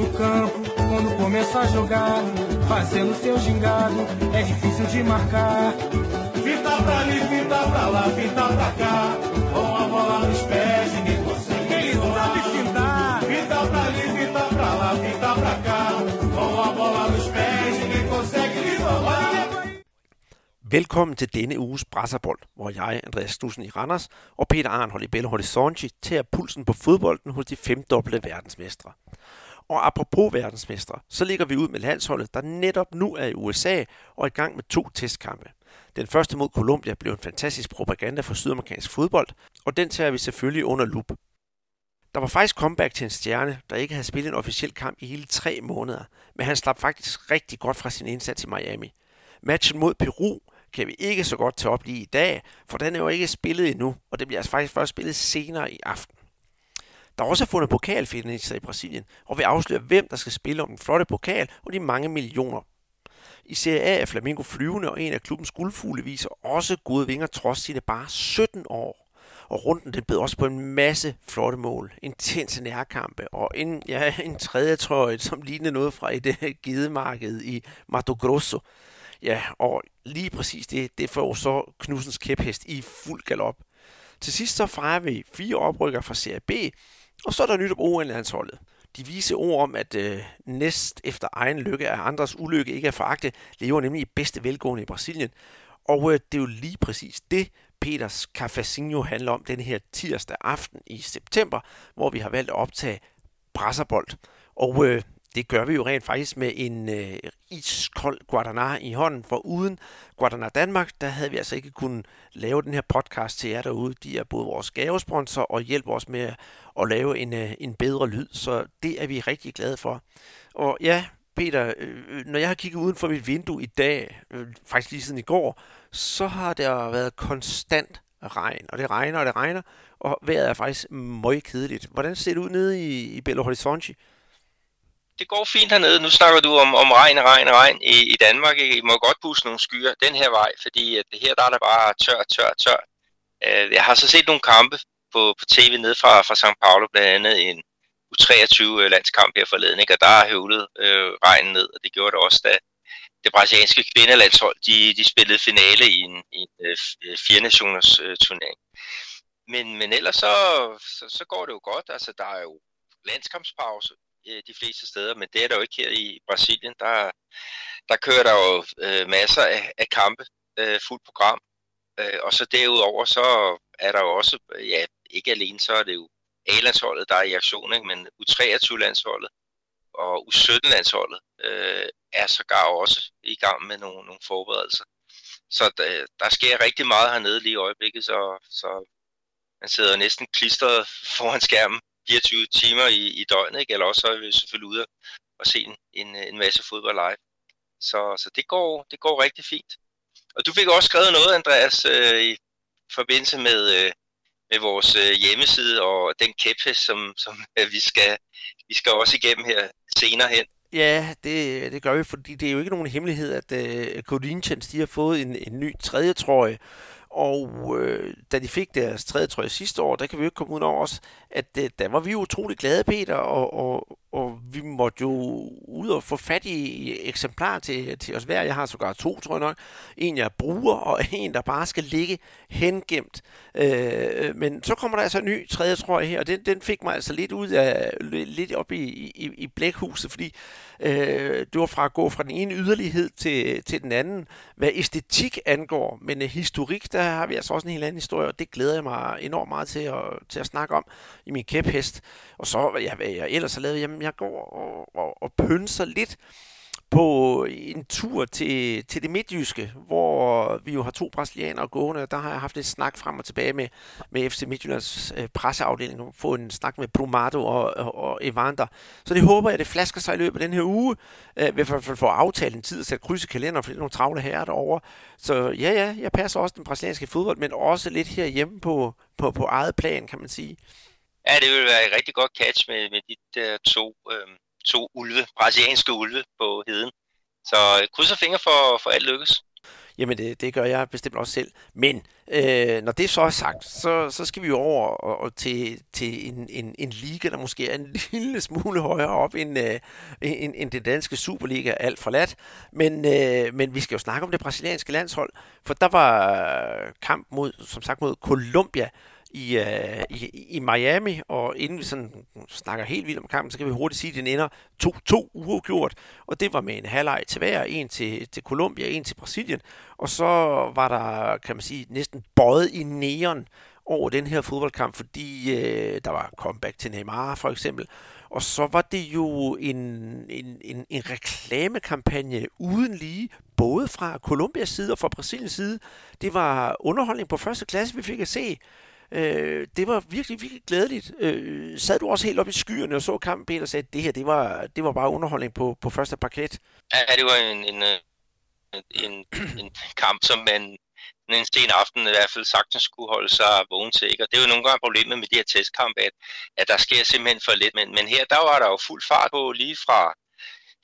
no campo, quando começa a jogar, fazendo seu gingado, é difícil de marcar. Fita pra ali, fita pra lá, fita pra cá, com a bola nos pés, ninguém consegue. Ele sabe fintar. Fita pra ali, fita pra lá, fita pra cá, com a bola nos pés, ninguém consegue lhe roubar. Velkommen til denne uges Brasserbold, hvor jeg, Andreas Knudsen i Randers, og Peter Arnhold i Belo Horizonte tager pulsen på fodbolden hos de femdobbelte verdensmestre. Og apropos verdensmestre, så ligger vi ud med landsholdet, der netop nu er i USA og er i gang med to testkampe. Den første mod Colombia blev en fantastisk propaganda for sydamerikansk fodbold, og den tager vi selvfølgelig under lup. Der var faktisk comeback til en stjerne, der ikke havde spillet en officiel kamp i hele tre måneder, men han slap faktisk rigtig godt fra sin indsats i Miami. Matchen mod Peru kan vi ikke så godt tage op lige i dag, for den er jo ikke spillet endnu, og det bliver altså faktisk først spillet senere i aften. Der er også fundet pokalfinalister i Brasilien, og vi afsløre, hvem der skal spille om den flotte pokal og de mange millioner. I Serie A er Flamengo flyvende, og en af klubbens guldfugle viser også gode vinger trods sine bare 17 år. Og runden den bed også på en masse flotte mål, intense nærkampe og en, ja, en tredje trøje, som lignede noget fra et øh, gedemarked i Mato Grosso. Ja, og lige præcis det, det får så Knudsens kæphest i fuld galop. Til sidst så fejrer vi fire oprykker fra Serie B, og så er der nyt om OL-landsholdet. De vise ord om, at øh, næst efter egen lykke er andres ulykke ikke at foragte, lever nemlig i bedste velgående i Brasilien. Og øh, det er jo lige præcis det, Peters Cafezinho handler om den her tirsdag aften i september, hvor vi har valgt at optage Brasserbold. Og øh, det gør vi jo rent faktisk med en øh, iskold Guadana i hånden, for uden Guadana Danmark, der havde vi altså ikke kunnet lave den her podcast til jer derude. De er både vores gavesponsor og hjælper os med at lave en, øh, en bedre lyd, så det er vi rigtig glade for. Og ja, Peter, øh, når jeg har kigget uden for mit vindue i dag, øh, faktisk lige siden i går, så har der været konstant regn, og det regner og det regner, og vejret er faktisk meget kedeligt. Hvordan ser det ud nede i, i Belo Horizonte? Det går fint hernede. Nu snakker du om, om regn, regn, regn i, i Danmark. Ikke? I må godt puste nogle skyer den her vej, fordi at det her der er der bare tør, tør, tør. Øh, jeg har så set nogle kampe på, på tv nede fra, fra St. Paulo, blandt andet en U23-landskamp her forleden, ikke? og der har høvlet øh, regnen ned, og det gjorde det også, da det brasilianske kvindelandshold, de, de spillede finale i en, i en øh, fire øh, nationers øh, turnering. Men, men ellers så, så, så går det jo godt. Altså, der er jo landskampspause øh, de fleste steder, men det er der jo ikke her i Brasilien. Der, der kører der jo øh, masser af, af kampe, øh, fuldt program. Øh, og så derudover, så er der jo også, ja, ikke alene, så er det jo A-landsholdet, der er i aktion, ikke? men U23-landsholdet og U17-landsholdet øh, er sågar også i gang med nogle, nogle forberedelser. Så der, der sker rigtig meget hernede lige i øjeblikket, så, så man sidder næsten klistret foran skærmen 24 timer i, i døgnet, ikke? eller også så er vi selvfølgelig ude og se en, en, en masse fodbold live. Så, så det, går, det går rigtig fint. Og du fik også skrevet noget, Andreas, øh, i forbindelse med, øh, med vores øh, hjemmeside og den kæphest, som, som øh, vi, skal, vi skal også igennem her senere hen. Ja, det, det gør vi, fordi det er jo ikke nogen hemmelighed, at øh, Corinthians de har fået en, en ny tredje trøje, og øh, da de fik deres tredje trøje sidste år, der kan vi jo ikke komme ud over os, at øh, der var vi jo utrolig glade, Peter, og, og, og vi måtte jo ud og få fat i eksemplar til, til os hver. Jeg har sågar to, tror jeg nok. En, jeg bruger, og en, der bare skal ligge hengemt. Øh, men så kommer der altså en ny tredje trøje her, og den, den fik mig altså lidt ud af, lidt op i, i, i blækhuset, fordi øh, Øh, det var fra at gå fra den ene yderlighed til, til den anden, hvad æstetik angår. Men øh, historik, der har vi altså også en helt anden historie, og det glæder jeg mig enormt meget til at, til at snakke om i min kæphest. Og så, ja, hvad jeg ellers har lavet, jamen jeg går og, og, og pynser lidt på en tur til, til det midtjyske, hvor vi jo har to brasilianere gående, der har jeg haft et snak frem og tilbage med, med FC Midtjyllands øh, presseafdeling, og få en snak med Brumado og, og, og Evander. Så det håber jeg, det flasker sig i løbet af den her uge, øh, for at få aftalt en tid at sætte kryds i kalender, for det er nogle travle herrer derovre. Så ja, ja, jeg passer også den brasilianske fodbold, men også lidt herhjemme på, på, på eget plan, kan man sige. Ja, det vil være et rigtig godt catch med, med de der to, øh, to ulve, brasilianske ulve på heden. Så øh, krydser fingre for, for alt lykkes. Jamen, det, det gør jeg bestemt også selv. Men øh, når det så er sagt, så, så skal vi jo over og, og til, til en, en, en liga, der måske er en lille smule højere op end, øh, end, end det danske Superliga, alt forladt. Men, øh, men vi skal jo snakke om det brasilianske landshold, for der var kamp mod, som sagt, mod Colombia, i, uh, i, i Miami, og inden vi sådan snakker helt vildt om kampen, så kan vi hurtigt sige, at den ender 2-2 uafgjort, og det var med en halvleg til hver, en til, til Colombia, en til Brasilien, og så var der, kan man sige, næsten bøjet i næren over den her fodboldkamp, fordi uh, der var comeback til Neymar for eksempel, og så var det jo en, en, en, en reklamekampagne uden lige, både fra Colombias side og fra Brasiliens side. Det var underholdning på første klasse, vi fik at se. Øh, det var virkelig, virkelig glædeligt. Øh, sad du også helt op i skyerne og så kampen, Peter, og sagde, at det her, det var, det var bare underholdning på, på første parket? Ja, det var en, en, øh, en, en kamp, som man en sen aften i hvert fald sagtens skulle holde sig vågen til. Ikke? Og det er jo nogle gange problemet med de her testkampe, at, at der sker simpelthen for lidt. Men, men her, der var der jo fuld fart på lige fra,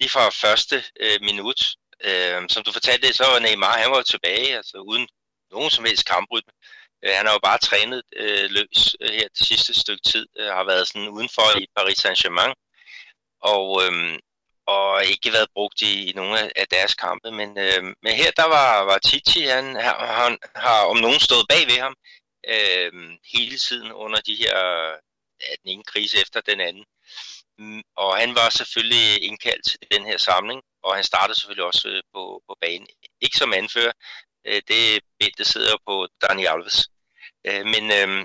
lige fra første øh, minut. Øh, som du fortalte, så var Neymar, han var tilbage, altså uden nogen som helst kamprytme. Øh, han har jo bare trænet øh, løs øh, her det sidste stykke tid, øh, har været sådan udenfor i Paris Saint-Germain, og, øh, og ikke været brugt i, i nogle af, af deres kampe. Men, øh, men her der var, var Titi, han, han, han har om nogen stået bag ved ham øh, hele tiden under de her, ja, den ene krise efter den anden. Mm, og han var selvfølgelig indkaldt til den her samling, og han startede selvfølgelig også øh, på, på banen. Ikke som anfører, det bælte sidder på Dani Alves. Øh, men øh,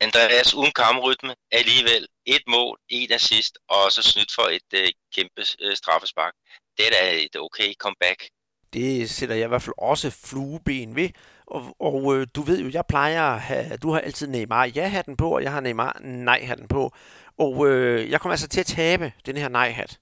Andreas uden kamprytme alligevel et mål, et assist og så snydt for et øh, kæmpe øh, straffespark. Det er da et okay comeback. Det sætter jeg i hvert fald også flueben ved. Og, og øh, du ved jo, jeg plejer at have, du har altid Neymar ja-hatten på, og jeg har Neymar nej-hatten på. Og øh, jeg kommer altså til at tabe den her nej-hat.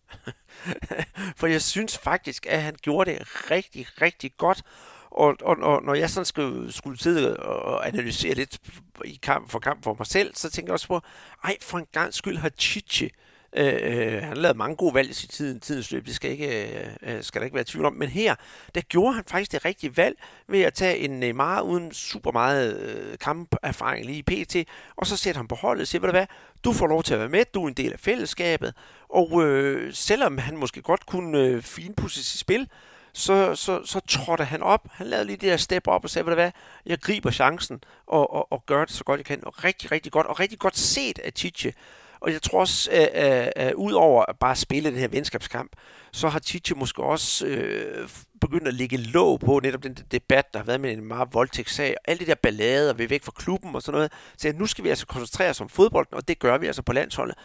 For jeg synes faktisk, at han gjorde det rigtig, rigtig godt. Og, og, og når jeg sådan skulle, skulle sidde og analysere lidt i kamp for kamp for mig selv, så tænker jeg også på, ej, for en gang skyld har Chichi, øh, øh, han har lavet mange gode valg i sin tid, tidens løb, det skal, ikke, øh, øh, skal der ikke være tvivl om. Men her, der gjorde han faktisk det rigtige valg ved at tage en Neymar uden super meget øh, kamperfaring lige i PT, og så sætte ham på holdet og sige, hvad, du får lov til at være med, du er en del af fællesskabet, og øh, selvom han måske godt kunne øh, finpudse sit spil, så, så, så trådte han op. Han lavede lige det der step op og sagde, hvad, hvad jeg griber chancen og, og, og gør det så godt jeg kan. Og rigtig, rigtig godt. Og rigtig godt set af Tietje. Og jeg tror også, at, at, at ud over at bare spille den her venskabskamp, så har Tietje måske også øh, begyndt at lægge låg på netop den debat, der har været med en meget voldtægtssag, og alle de der ballader, vi er væk fra klubben og sådan noget. Så nu skal vi altså koncentrere os om fodbolden, og det gør vi altså på landsholdet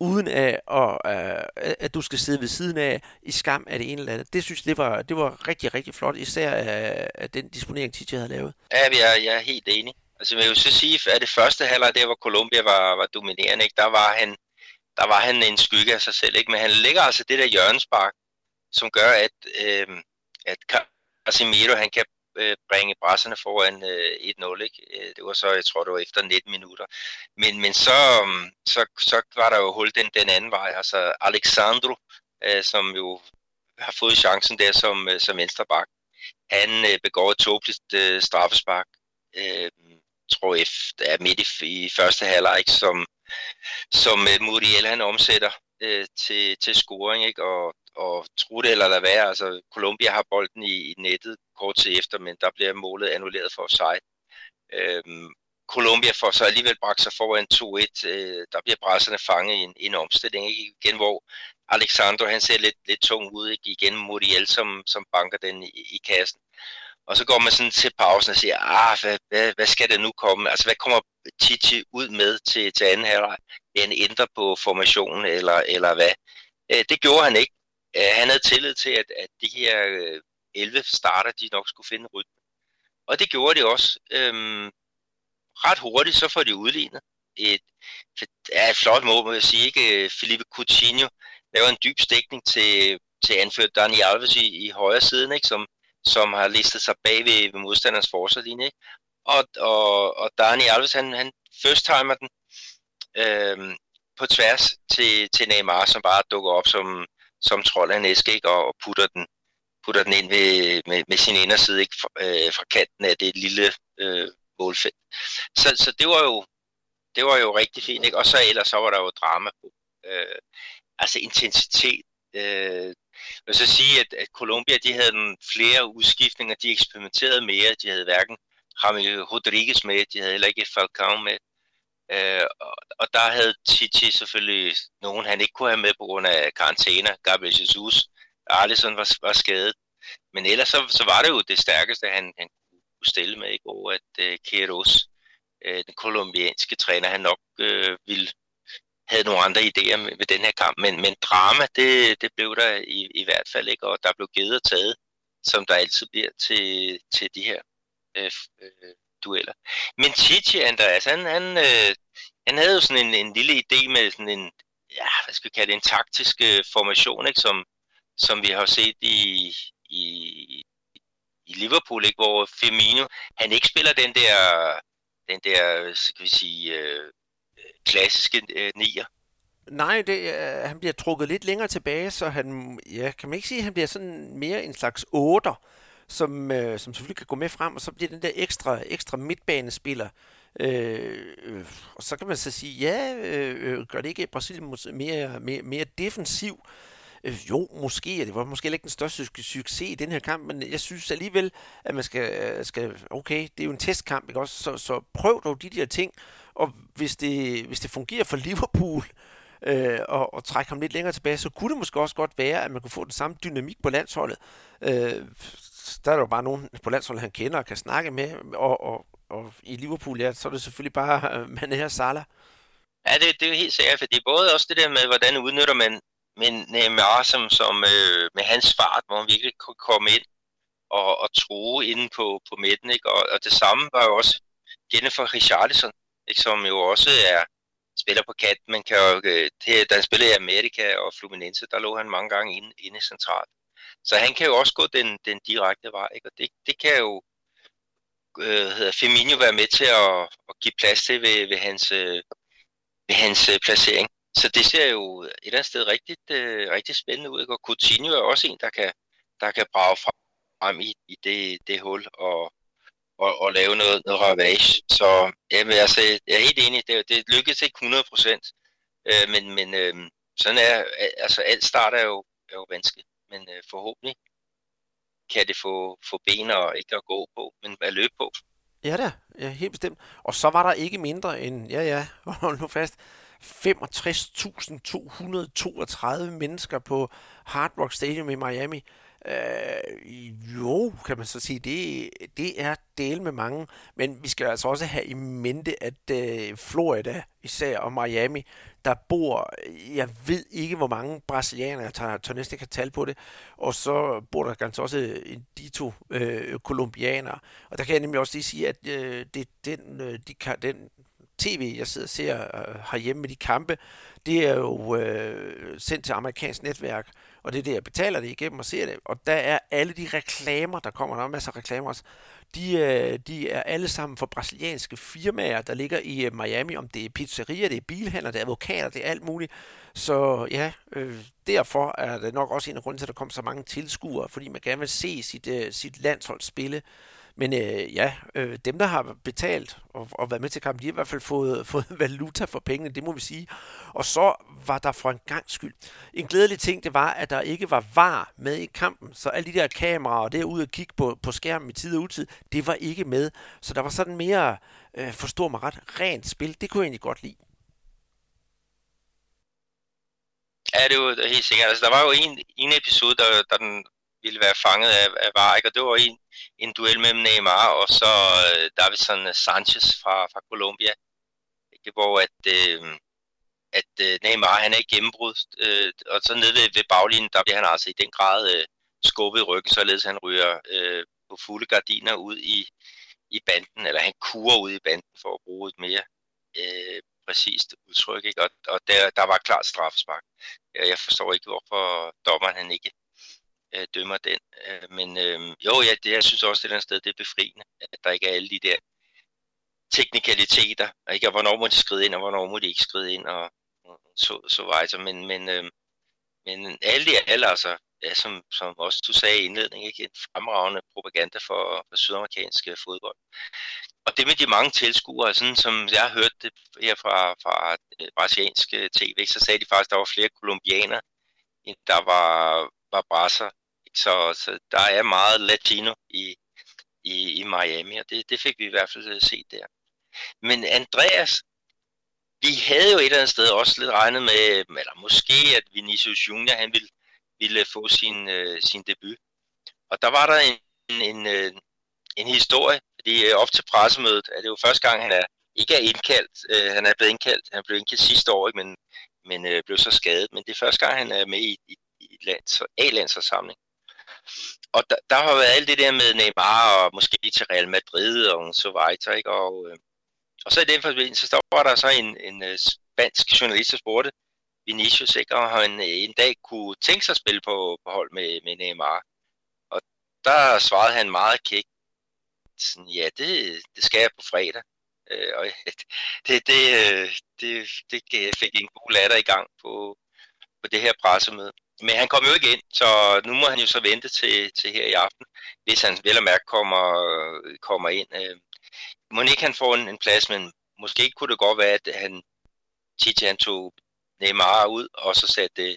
uden at, at, at du skal sidde ved siden af i skam af det ene eller andet. Det synes jeg, det var, det var rigtig, rigtig flot, især af, af den disponering, TJ havde lavet. Ja, jeg, jeg er helt enig. Altså, jeg vil så sige, at det første halvleg, der hvor Colombia var, var dominerende, ikke, der, var han, der var han en skygge af sig selv. Ikke? Men han lægger altså det der hjørnespark, som gør, at, øh, at Casemiro han kan øh, bringe brasserne foran øh, 1-0. Ikke? Øh, det var så, jeg tror, det var efter 19 minutter. Men, men så, mm, så, så var der jo hul den, den anden vej. Altså Alexandro, øh, som jo har fået chancen der som, øh, som venstreback, han øh, begår et tåbeligt øh, straffespark. Øh, tror jeg, er midt i, i første halvleg, som, som øh, Muriel han omsætter øh, til, til scoring, ikke? Og, og tro det eller lade være, altså Colombia har bolden i, i nettet kort tid efter, men der bliver målet annulleret for offside. Øhm, Colombia får så alligevel bragt sig foran 2-1. Øh, der bliver brasserne fanget i en, en omstilling ikke? igen, hvor Alexandro han ser lidt, lidt tung ud ikke? igen Muriel, som, som banker den i, i kassen. Og så går man sådan til pausen og siger, ah, hvad, hvad, hvad skal det nu komme? Altså, hvad kommer Titi ud med til, til anden halvleg? Vil han ændre på formationen, eller, eller hvad? Øh, det gjorde han ikke. Øh, han havde tillid til, at, at de her øh, 11 starter, de nok skulle finde rytme. Og det gjorde de også. Øhm, ret hurtigt, så får de udlignet. Et, ja, et flot mål, må jeg sige. Ikke? Felipe Coutinho laver en dyb stikning til, til anført Dani Alves i, i højre siden, ikke? Som, som har listet sig bag ved, ved modstanders forsvarslinje. Ikke? Og, og, og Dani Alves, han, han first timer den øhm, på tværs til, til Neymar, som bare dukker op som, som trold af en æske, ikke? Og, og putter den putter den ind ved, med, med sin inderside ikke, fra, øh, fra kanten af det lille øh, målfelt. Så, så det var jo det var jo rigtig fint, ikke? og så ellers så var der jo drama på. Øh, altså intensitet. Øh, jeg vil så sige, at, at Colombia de havde nogle flere udskiftninger, de eksperimenterede mere, de havde hverken Jaime Rodriguez med, de havde heller ikke Falcao med. Øh, og, og der havde Titi selvfølgelig nogen, han ikke kunne have med på grund af karantæner. Gabriel Jesus, Arlison var, var skadet. Men ellers så, så var det jo det stærkeste, han, han kunne stille med i går, at uh, Queiroz, uh, den kolumbianske træner, han nok uh, ville havde nogle andre idéer med, med den her kamp. Men, men drama, det, det blev der i, i hvert fald ikke, og der blev givet og taget, som der altid bliver til, til de her øh, øh, dueller. Men Chichi, Andreas, han, han, øh, han havde jo sådan en, en lille idé med sådan en, ja, hvad skal vi kalde det, en taktisk øh, formation, ikke, som, som vi har set i, i, i Liverpool, ikke, hvor Firmino, han ikke spiller den der, den der, skal vi sige, øh, klassiske øh, nier. Nej, det, øh, han bliver trukket lidt længere tilbage, så han, ja, kan man ikke sige, at han bliver sådan mere en slags otter, som, øh, som selvfølgelig kan gå med frem, og så bliver den der ekstra, ekstra midtbanespiller. Øh, øh, og så kan man så sige, ja, øh, øh gør det ikke Brasilien mere, mere, mere defensiv? Øh, jo, måske, det var måske ikke den største succes i den her kamp, men jeg synes alligevel, at man skal, øh, skal okay, det er jo en testkamp, ikke også? Så, så prøv dog de der ting, og hvis det, hvis det fungerer for Liverpool, øh, og, og trække ham lidt længere tilbage, så kunne det måske også godt være, at man kunne få den samme dynamik på landsholdet. Øh, der er jo bare nogen på landsholdet, han kender og kan snakke med, og, og, og i Liverpool, ja, så er det selvfølgelig bare øh, Mané og Salah. Ja, det, det er jo helt sikkert, fordi både også det der med, hvordan udnytter man men øh, Neymar som, som øh, med hans fart, hvor han virkelig kunne komme ind og, og true inde på, på midten, ikke? Og, og det samme var jo også gældende for Richarlison, ikke? som jo også er spiller på kat, men kan jo, øh, det, da han spillede i Amerika og Fluminense, der lå han mange gange inde, inde centralt. Så han kan jo også gå den, den direkte vej, ikke? og det, det kan jo øh, hedder Firmino være med til at, at give plads til ved, ved hans, øh, ved hans øh, placering. Så det ser jo et eller andet sted rigtig, øh, rigtig spændende ud, ikke? og Coutinho er også en, der kan, der kan brage frem i, i det, det hul, og, og, og lave noget, noget ravage. Så jamen, altså, jeg er helt enig, det, det lykkedes ikke 100 procent, øh, men, men øh, sådan er, altså alt start er jo, er jo vanskeligt, men øh, forhåbentlig kan det få, få ben og ikke at gå på, men at løbe på. Ja da, ja, helt bestemt. Og så var der ikke mindre end, ja ja, hold nu fast, 65.232 mennesker på Hard Rock Stadium i Miami. Øh, jo, kan man så sige, det, det er del med mange, men vi skal altså også have i mente, at øh, Florida især og Miami, der bor, jeg ved ikke hvor mange brasilianere, jeg tager, tager næsten ikke tal på det, og så bor der ganske også en dito øh, kolumbianere, og der kan jeg nemlig også lige sige, at øh, det, den, øh, de, den tv, jeg sidder og ser øh, herhjemme med de kampe, det er jo øh, sendt til amerikansk netværk, og det er det, jeg betaler det igennem og ser det. Og der er alle de reklamer, der kommer, der er masser af reklamer også, de, øh, de er alle sammen for brasilianske firmaer, der ligger i øh, Miami, om det er pizzerier, det er bilhandler, det er advokater, det er alt muligt. Så ja, øh, derfor er det nok også en af grunden til, at der kom så mange tilskuere, fordi man gerne vil se sit, øh, sit landshold spille. Men øh, ja, øh, dem der har betalt og, og været med til kampen, de har i hvert fald fået, fået valuta for pengene, det må vi sige. Og så var der for en gang skyld. En glædelig ting, det var, at der ikke var var med i kampen. Så alle de der kameraer og derude og kigge på, på skærmen i tid og utid, det var ikke med. Så der var sådan mere, øh, forstår mig ret, rent spil. Det kunne jeg egentlig godt lide. Ja, det var helt sikkert. Altså, der var jo en, en episode, der, der den ville være fanget af, af VAR, ikke? og det var en, en duel mellem Neymar og så øh, Davison Sanchez fra, fra Colombia, ikke? hvor at, øh, at øh, Neymar han er i gennembrud, øh, og så nede ved, ved baglinjen, der bliver han altså i den grad øh, skubbet i ryggen, således han ryger øh, på fulde gardiner ud i, i banden, eller han kurer ud i banden for at bruge et mere øh, præcist udtryk, ikke? og, og der, der var klart straffespark. Jeg forstår ikke, hvorfor dommeren han ikke øh, dømmer den. Øh, men øh, jo, ja, det, jeg synes også, det er et sted, det er befriende, at der ikke er alle de der teknikaliteter, og ikke, og hvornår må de skride ind, og hvornår må de ikke skride ind, og så, så videre. Men, men, øh, men alle de alle, altså, ja, som, som også du sagde i indledningen, ikke? en fremragende propaganda for, for sydamerikansk øh, fodbold. Og det med de mange tilskuere, sådan som jeg har hørt det her fra, fra brasilianske brasiliansk øh, tv, så sagde de faktisk, at der var flere kolumbianer, end der var, var brasser. Så, så der er meget latino i, i, i Miami, og det, det fik vi i hvert fald øh, set der. Men Andreas, vi havde jo et eller andet sted også lidt regnet med, eller måske at Vinicius Junior, han ville, ville få sin, øh, sin debut. Og der var der en, en, en, øh, en historie, fordi øh, op til pressemødet er det jo første gang, han er ikke er indkaldt. Øh, han er blevet indkaldt, han blev indkaldt sidste år, ikke? men, men øh, blev så skadet. Men det er første gang, han er med i, i, i lands, A-landsforsamling. Og der, der har været alt det der med Neymar og måske til Real Madrid og så videre, ikke? Og, øh, og så i den forbindelse, så var der så en, en øh, spansk journalist, der spurgte Vinicius, ikke, Og han øh, en dag kunne tænke sig at spille på, på hold med, med Neymar. Og der svarede han meget kæk, sådan, ja, det, det skal jeg på fredag. Øh, og det, det, det, det, det fik en god latter i gang på, på det her pressemøde. Men han kom jo ikke ind, så nu må han jo så vente til, til her i aften, hvis han vel og mærke kommer, kommer ind. Øh, må ikke han får en, en plads, men måske kunne det godt være, at han, Titi han tog Neymar ud, og så satte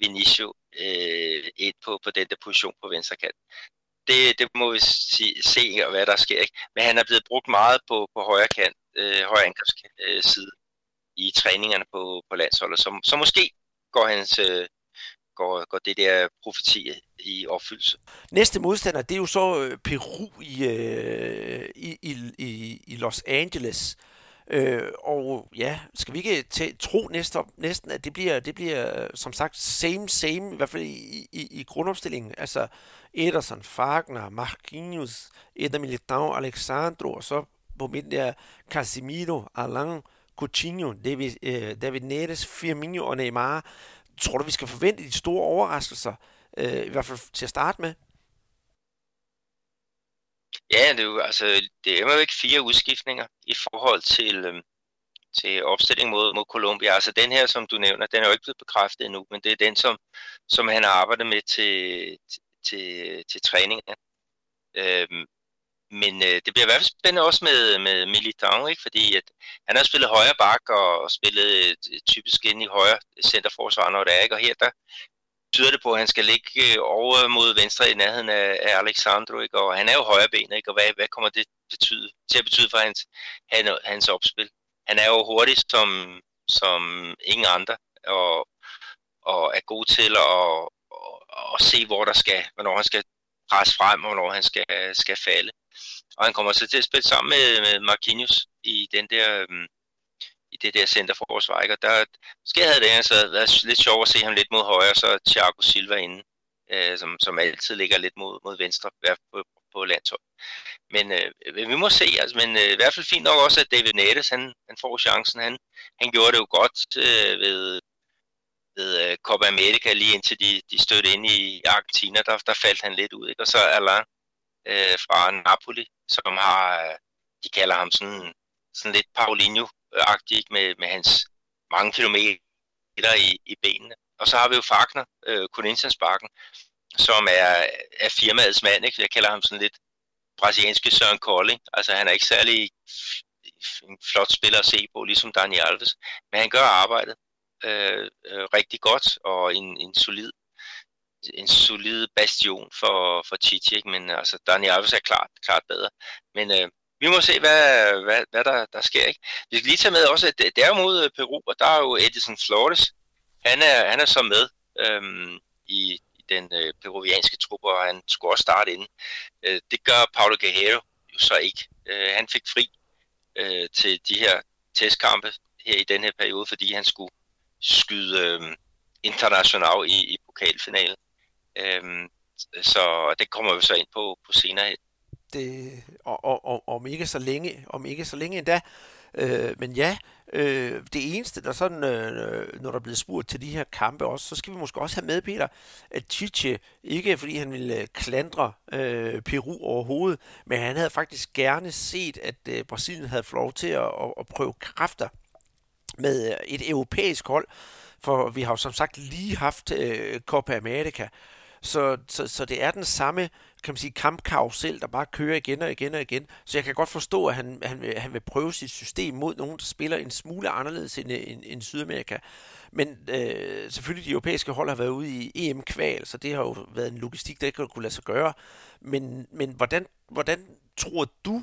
Vinicio øh, ind på, på den der position på venstre kant. Det, det må vi se, se, hvad der sker. Ikke? Men han er blevet brugt meget på, på højre kant, øh, højre angrebsside øh, side i træningerne på, på landsholdet. Så, så måske går hans øh, går, går det der profeti i opfyldelse. Næste modstander, det er jo så øh, Peru øh, i, i, i, i Los Angeles. Øh, og ja, skal vi ikke tæ- tro næste, næsten, at det bliver, det bliver øh, som sagt same, same, i hvert fald i, i, i grundopstillingen. Altså Ederson, Fagner, Marquinhos, Eder Militão, Alexandro, og så på midten der Casemiro, Alain, Coutinho, David, øh, David Neres, Firmino og Neymar. Tror du, vi skal forvente de store overraskelser, øh, i hvert fald til at starte med? Ja, det er jo, altså, det er jo ikke fire udskiftninger i forhold til, øh, til opstilling mod, mod Colombia. Altså den her, som du nævner, den er jo ikke blevet bekræftet endnu, men det er den, som, som han har arbejdet med til, til, til træningen. Øhm, men øh, det bliver i hvert fald spændende også med, med Militao, ikke? fordi at han har spillet højre bak og spillet øh, typisk ind i højre centerforsvar, når det er, ikke? og her der tyder det på, at han skal ligge øh, over mod venstre i nærheden af, af Alexandro, ikke? og han er jo højre ben, ikke? og hvad, hvad kommer det betyde, til at betyde for hans, hans, hans opspil? Han er jo hurtig som, som ingen andre, og, og er god til at, at, at se, hvor der skal, hvornår han skal presse frem, og hvornår han skal, skal falde. Og han kommer så til at spille sammen med, med Marquinhos i den der... Um, i det der centerforsvar, ikke? Og der skal havde det altså været lidt sjovt at se ham lidt mod højre, så Thiago Silva inde, øh, som, som altid ligger lidt mod, mod venstre på, på landshold. Men øh, vi må se, altså, men øh, i hvert fald fint nok også, at David Nettes, han, han får chancen. Han, han gjorde det jo godt øh, ved, ved øh, Copa America, lige indtil de, de stødte ind i Argentina, der, der faldt han lidt ud. Ikke? Og så Alain øh, fra Napoli, som har, øh, de kalder ham sådan, sådan lidt Paulinho-agtig med, med hans mange kilometer i, i benene. Og så har vi jo Fagner, øh, Corinthians-bakken, som er, er firmaets mand. Ikke? Jeg kalder ham sådan lidt brasilianske Søren Kolding. Altså han er ikke særlig en flot spiller at se på, ligesom Daniel Alves. Men han gør arbejdet Øh, øh, rigtig godt og en, en solid en solid bastion for, for Chichi, ikke? men altså, Dani Alves er klart, klart bedre. Men øh, vi må se, hvad, hvad, hvad der, der sker. Ikke? Vi skal lige tage med også, at det, er mod øh, Peru, og der er jo Edison Flores. Han er, han er så med øhm, i, i den øh, peruvianske trup, og han skulle også starte inden. Øh, det gør Paulo Guerrero jo så ikke. Øh, han fik fri øh, til de her testkampe her i den her periode, fordi han skulle skyde øh, international i, i pokalfinalen. Øh, så det kommer vi så ind på, på senere. Det, og, og, og, om ikke så længe, om ikke så længe endda. Øh, men ja, øh, det eneste, der sådan, øh, når der er blevet spurgt til de her kampe også, så skal vi måske også have med, Peter, at Chiche, ikke fordi han ville øh, klandre øh, Peru overhovedet, men han havde faktisk gerne set, at øh, Brasilien havde fået lov til at, at, at prøve kræfter med øh, et europæisk hold, for vi har jo som sagt lige haft øh, Copa America, Så, så, så det er den samme kan man sige, kampkarusel, der bare kører igen og igen og igen. Så jeg kan godt forstå, at han, han, vil, han vil prøve sit system mod nogen, der spiller en smule anderledes end, øh, end, end Sydamerika. Men øh, selvfølgelig, de europæiske hold har været ude i EM-kval, så det har jo været en logistik, der ikke kunne lade sig gøre. Men, men hvordan, hvordan tror du,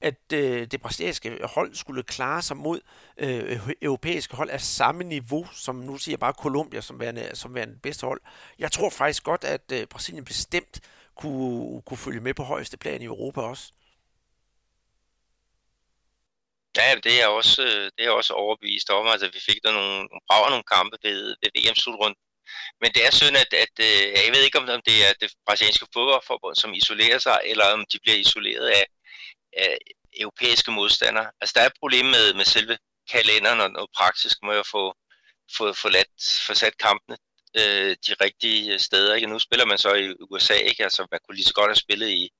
at øh, det brasilianske hold skulle klare sig mod øh, europæiske hold af samme niveau, som nu siger bare Colombia som værende, som værende bedste hold. Jeg tror faktisk godt, at øh, Brasilien bestemt kunne, kunne følge med på højeste plan i Europa også. Ja, det er jeg også, øh, det er også overbevist om. Altså, vi fik der nogle, nogle braver nogle kampe ved, ved VM-slutrunden. Men det er synd, at, at, øh, at jeg ved ikke, om det er det brasilianske fodboldforbund, som isolerer sig, eller om de bliver isoleret af, øh, europæiske modstandere. Altså, der er et problem med, med selve kalenderen og noget praktisk må jeg få, få, få, lat, få sat kampene øh, de rigtige steder. Ikke? Nu spiller man så i USA, ikke? Altså, man kunne lige så godt have spillet i,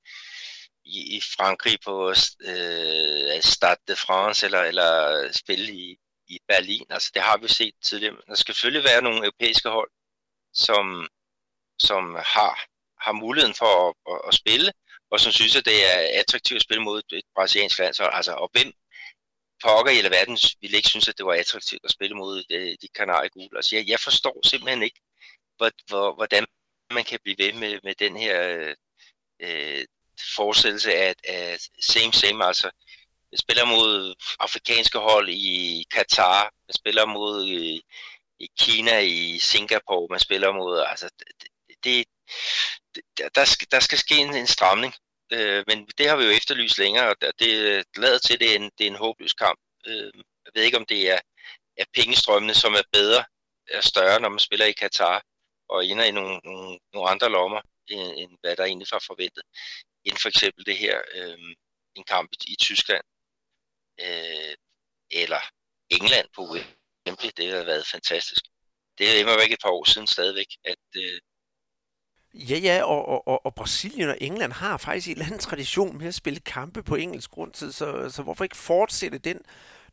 i, i Frankrig på øh, Stade de France, eller, eller spille i, i Berlin. Altså, det har vi set tidligere. Der skal selvfølgelig være nogle europæiske hold, som, som har, har muligheden for at, at, at spille, og som synes, at det er attraktivt at spille mod et brasiliansk landshold. Altså, og hvem pokker i hele verden ville ikke synes, at det var attraktivt at spille mod de, de kanariegule. Altså, jeg, jeg forstår simpelthen ikke, hvor, hvor, hvordan man kan blive ved med, med den her øh, forestillelse af, af same same, altså man spiller mod afrikanske hold i Katar, man spiller mod i, øh, i Kina, i Singapore, man spiller mod, altså det, det, der, skal, der skal ske en, en stramning, øh, men det har vi jo efterlyst længere, og det øh, lader til, det er en, det er en håbløs kamp. Øh, jeg ved ikke, om det er, er pengestrømmene, som er bedre, er større, når man spiller i Katar, og ender i nogle, nogle, nogle andre lommer, end, end hvad der egentlig var forventet. End for eksempel det her, øh, en kamp i, i Tyskland, øh, eller England på Wembley, det har været fantastisk. Det er imod væk et par år siden stadigvæk, at, øh, Ja, ja, og, og, og Brasilien og England har faktisk en eller anden tradition med at spille kampe på engelsk grundtid, så, så hvorfor ikke fortsætte den,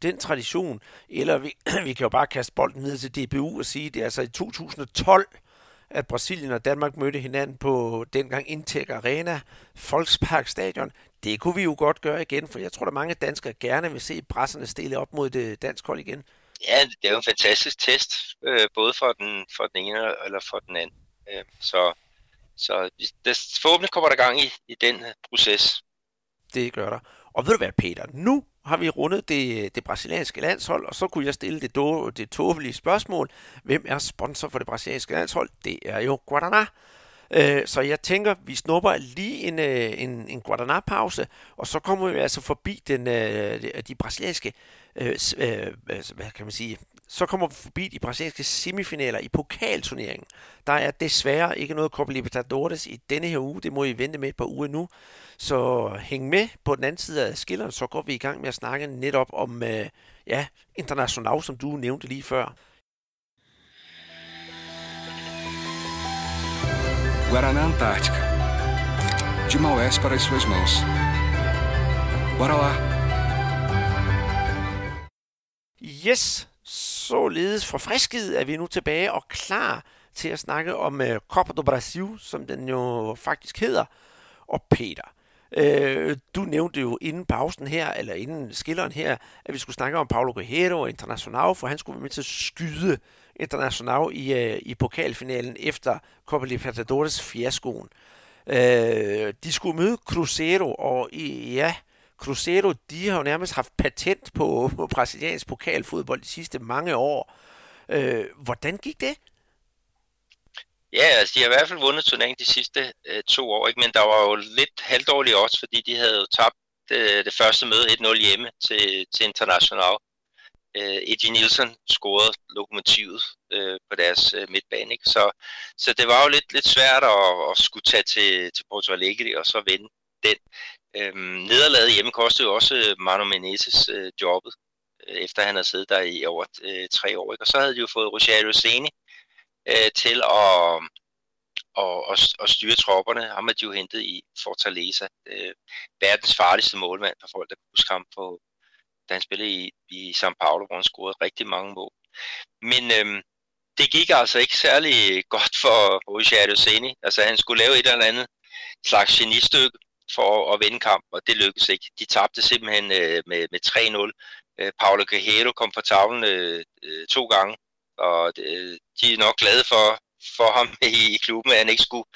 den tradition? Eller vi, vi kan jo bare kaste bolden ned til DBU og sige, det er altså i 2012, at Brasilien og Danmark mødte hinanden på dengang Intec Arena, Volkspark Stadion. Det kunne vi jo godt gøre igen, for jeg tror, der mange danskere gerne vil se presserne stille op mod det danske hold igen. Ja, det er jo en fantastisk test, øh, både for den, for den ene eller for den anden. Øh, så så det, forhåbentlig kommer der gang i, i den øh, proces. Det gør der. Og ved du hvad, Peter, nu har vi rundet det, det brasilianske landshold, og så kunne jeg stille det, do, det tåbelige spørgsmål. Hvem er sponsor for det brasilianske landshold? Det er jo Guadana. Øh, så jeg tænker, vi snupper lige en, øh, en, en Guadana-pause, og så kommer vi altså forbi den, de, de brasilianske, hvad kan man sige, så kommer vi forbi de brasilianske semifinaler i pokalturneringen. Der er desværre ikke noget Copa Libertadores i denne her uge. Det må I vente med et par uger nu. Så hæng med på den anden side af skilleren, så går vi i gang med at snakke netop om uh, ja, International, som du nævnte lige før. Guaraná Antártica. De Maués para as suas mãos. Bora lá! Yes, således forfrisket er vi nu tilbage og klar til at snakke om uh, Copa do Brasil, som den jo faktisk hedder. Og Peter, øh, du nævnte jo inden pausen her, eller inden skilleren her, at vi skulle snakke om Paulo Guerrero og Internacional, for han skulle være med til at skyde Internacional i, uh, i pokalfinalen efter Copa Libertadores fiaskoen. Øh, de skulle møde Cruzeiro, og i, ja, Cruzeiro, de har jo nærmest haft patent på, på brasiliansk pokalfodbold de sidste mange år. Øh, hvordan gik det? Ja, altså de har i hvert fald vundet turneringen de sidste øh, to år, ikke? men der var jo lidt halvdårligt også, fordi de havde jo tabt øh, det første møde 1-0 hjemme til, til International. Øh, Eddie Nielsen scorede lokomotivet øh, på deres øh, midtbane, ikke? Så, så det var jo lidt, lidt svært at, at skulle tage til, til Porto Alegre og så vinde den. Øhm, nederlaget hjemme kostede jo også øh, Manu Menezes øh, jobbet, øh, efter han havde siddet der i over øh, tre år. Ikke? Og så havde de jo fået Rogério Seni øh, til at, og, og, og styre tropperne. Ham havde de jo hentet i Fortaleza. Øh, verdens farligste målmand for folk, der kunne huske ham på, da han spillede i, i São Paulo, hvor han scorede rigtig mange mål. Men øhm, det gik altså ikke særlig godt for Rogério Seni. Altså han skulle lave et eller andet slags genistykke for at vinde kampen, og det lykkedes ikke. De tabte simpelthen øh, med, med 3-0. Øh, Paolo Guerrero kom på tavlen øh, øh, to gange, og øh, de er nok glade for, for ham i, i klubben, at han ikke skulle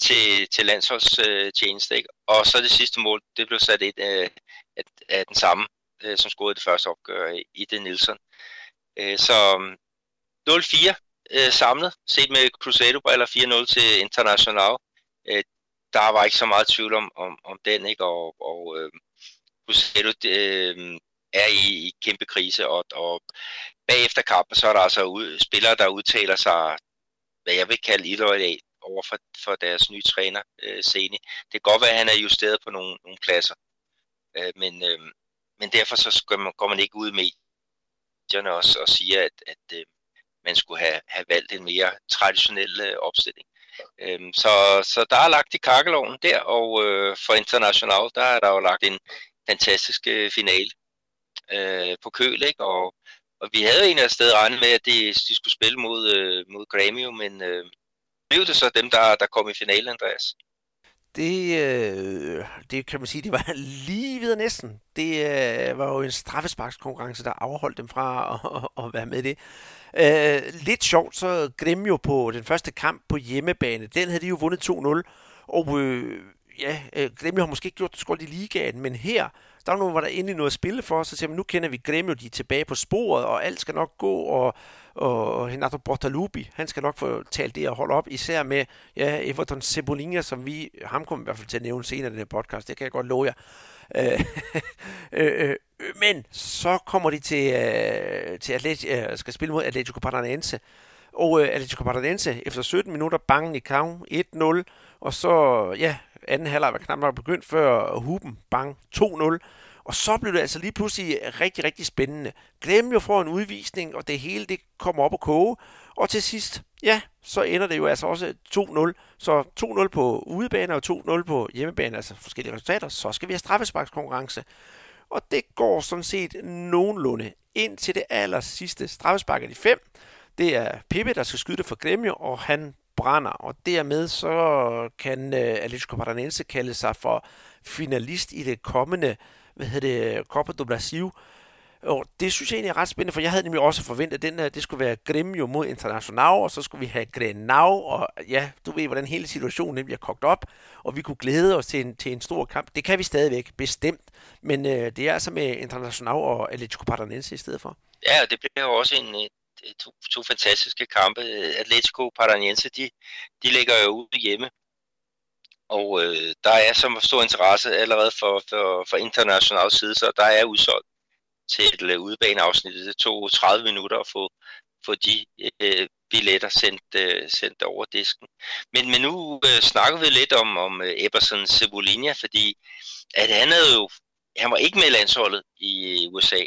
til, til landsholdstjeneste. Ikke? Og så det sidste mål, det blev sat et øh, af, af den samme, øh, som scorede det første opgør øh, i det Nielsen. Øh, så 0-4 øh, samlet, set med Cruzeiro-briller 4-0 til International. Øh, der var ikke så meget tvivl om, om, om den, ikke? og, og øh, Cruzeiro øh, er i, i kæmpe krise, og, og bagefter kampen, så er der altså ud, spillere, der udtaler sig, hvad jeg vil kalde illoyalt over for, for deres nye træner, øh, Seni. Det kan godt være, at han er justeret på nogle, nogle pladser, øh, men, øh, men derfor så skal man, går man ikke ud med medierne også og siger, at, at øh, man skulle have, have valgt en mere traditionel øh, opstilling. Øhm, så, så der er lagt i kakkeloven der, og øh, for International, der er der jo lagt en fantastisk øh, finale øh, på køl, ikke? Og, og vi havde en af sted regnet med, at de, de skulle spille mod, øh, mod Grammy, men øh, blev det så dem, der, der kom i finalen, Andreas? Det, øh, det kan man sige, det var lige videre næsten. Det øh, var jo en straffesparkskonkurrence, der afholdt dem fra at, at, at være med i det. Øh, lidt sjovt, så Gremio på den første kamp på hjemmebane, den havde de jo vundet 2-0. Og øh, ja, øh, Gremio har måske ikke gjort det godt i ligaen, men her, der var nogen, der endelig noget at spille for, så siger man, nu kender vi Gremio, de er tilbage på sporet, og alt skal nok gå, og, og Renato Bortalupi, han skal nok få talt det og holde op, især med ja, Everton Cebolinha, som vi, ham kommer i hvert fald til at nævne senere i den her podcast, det kan jeg godt love jer. Øh, øh, øh, øh, men så kommer de til, øh, til Atlet, øh, skal spille mod Atletico Paranaense, og øh, Atletico Paranaense efter 17 minutter bangen i kamp 1-0, og så, ja, anden halvleg var knap nok begyndt, før Huben bang 2-0. Og så blev det altså lige pludselig rigtig, rigtig spændende. Glem jo for en udvisning, og det hele det kommer op og koge. Og til sidst, ja, så ender det jo altså også 2-0. Så 2-0 på udebane og 2-0 på hjemmebane, altså forskellige resultater. Så skal vi have straffesparkskonkurrence. Og det går sådan set nogenlunde ind til det aller sidste straffespark af de fem. Det er Pepe, der skal skyde det for Gremio, og han brænder, og dermed så kan uh, Atletico Paranaense kalde sig for finalist i det kommende, hvad hedder det, Copa do Brasil. Og det synes jeg egentlig er ret spændende, for jeg havde nemlig også forventet, at den her, det skulle være Gremio mod International, og så skulle vi have Grenau, og ja, du ved, hvordan hele situationen nemlig er kogt op, og vi kunne glæde os til en, til en stor kamp. Det kan vi stadigvæk, bestemt, men øh, det er altså med International og Atletico Paranaense i stedet for. Ja, det bliver jo også en, to, to fantastiske kampe. Atletico Paranaense, de, de ligger jo ude hjemme. Og øh, der er så stor interesse allerede for, for, for international side, så der er udsolgt til øh, udbaneafsnittet. Det tog 30 minutter at få, få de øh, billetter sendt, øh, sendt over disken. Men, men nu øh, snakker vi lidt om, om øh, Eberson Cebolinha, fordi at han havde jo, han var ikke med landsholdet i øh, USA,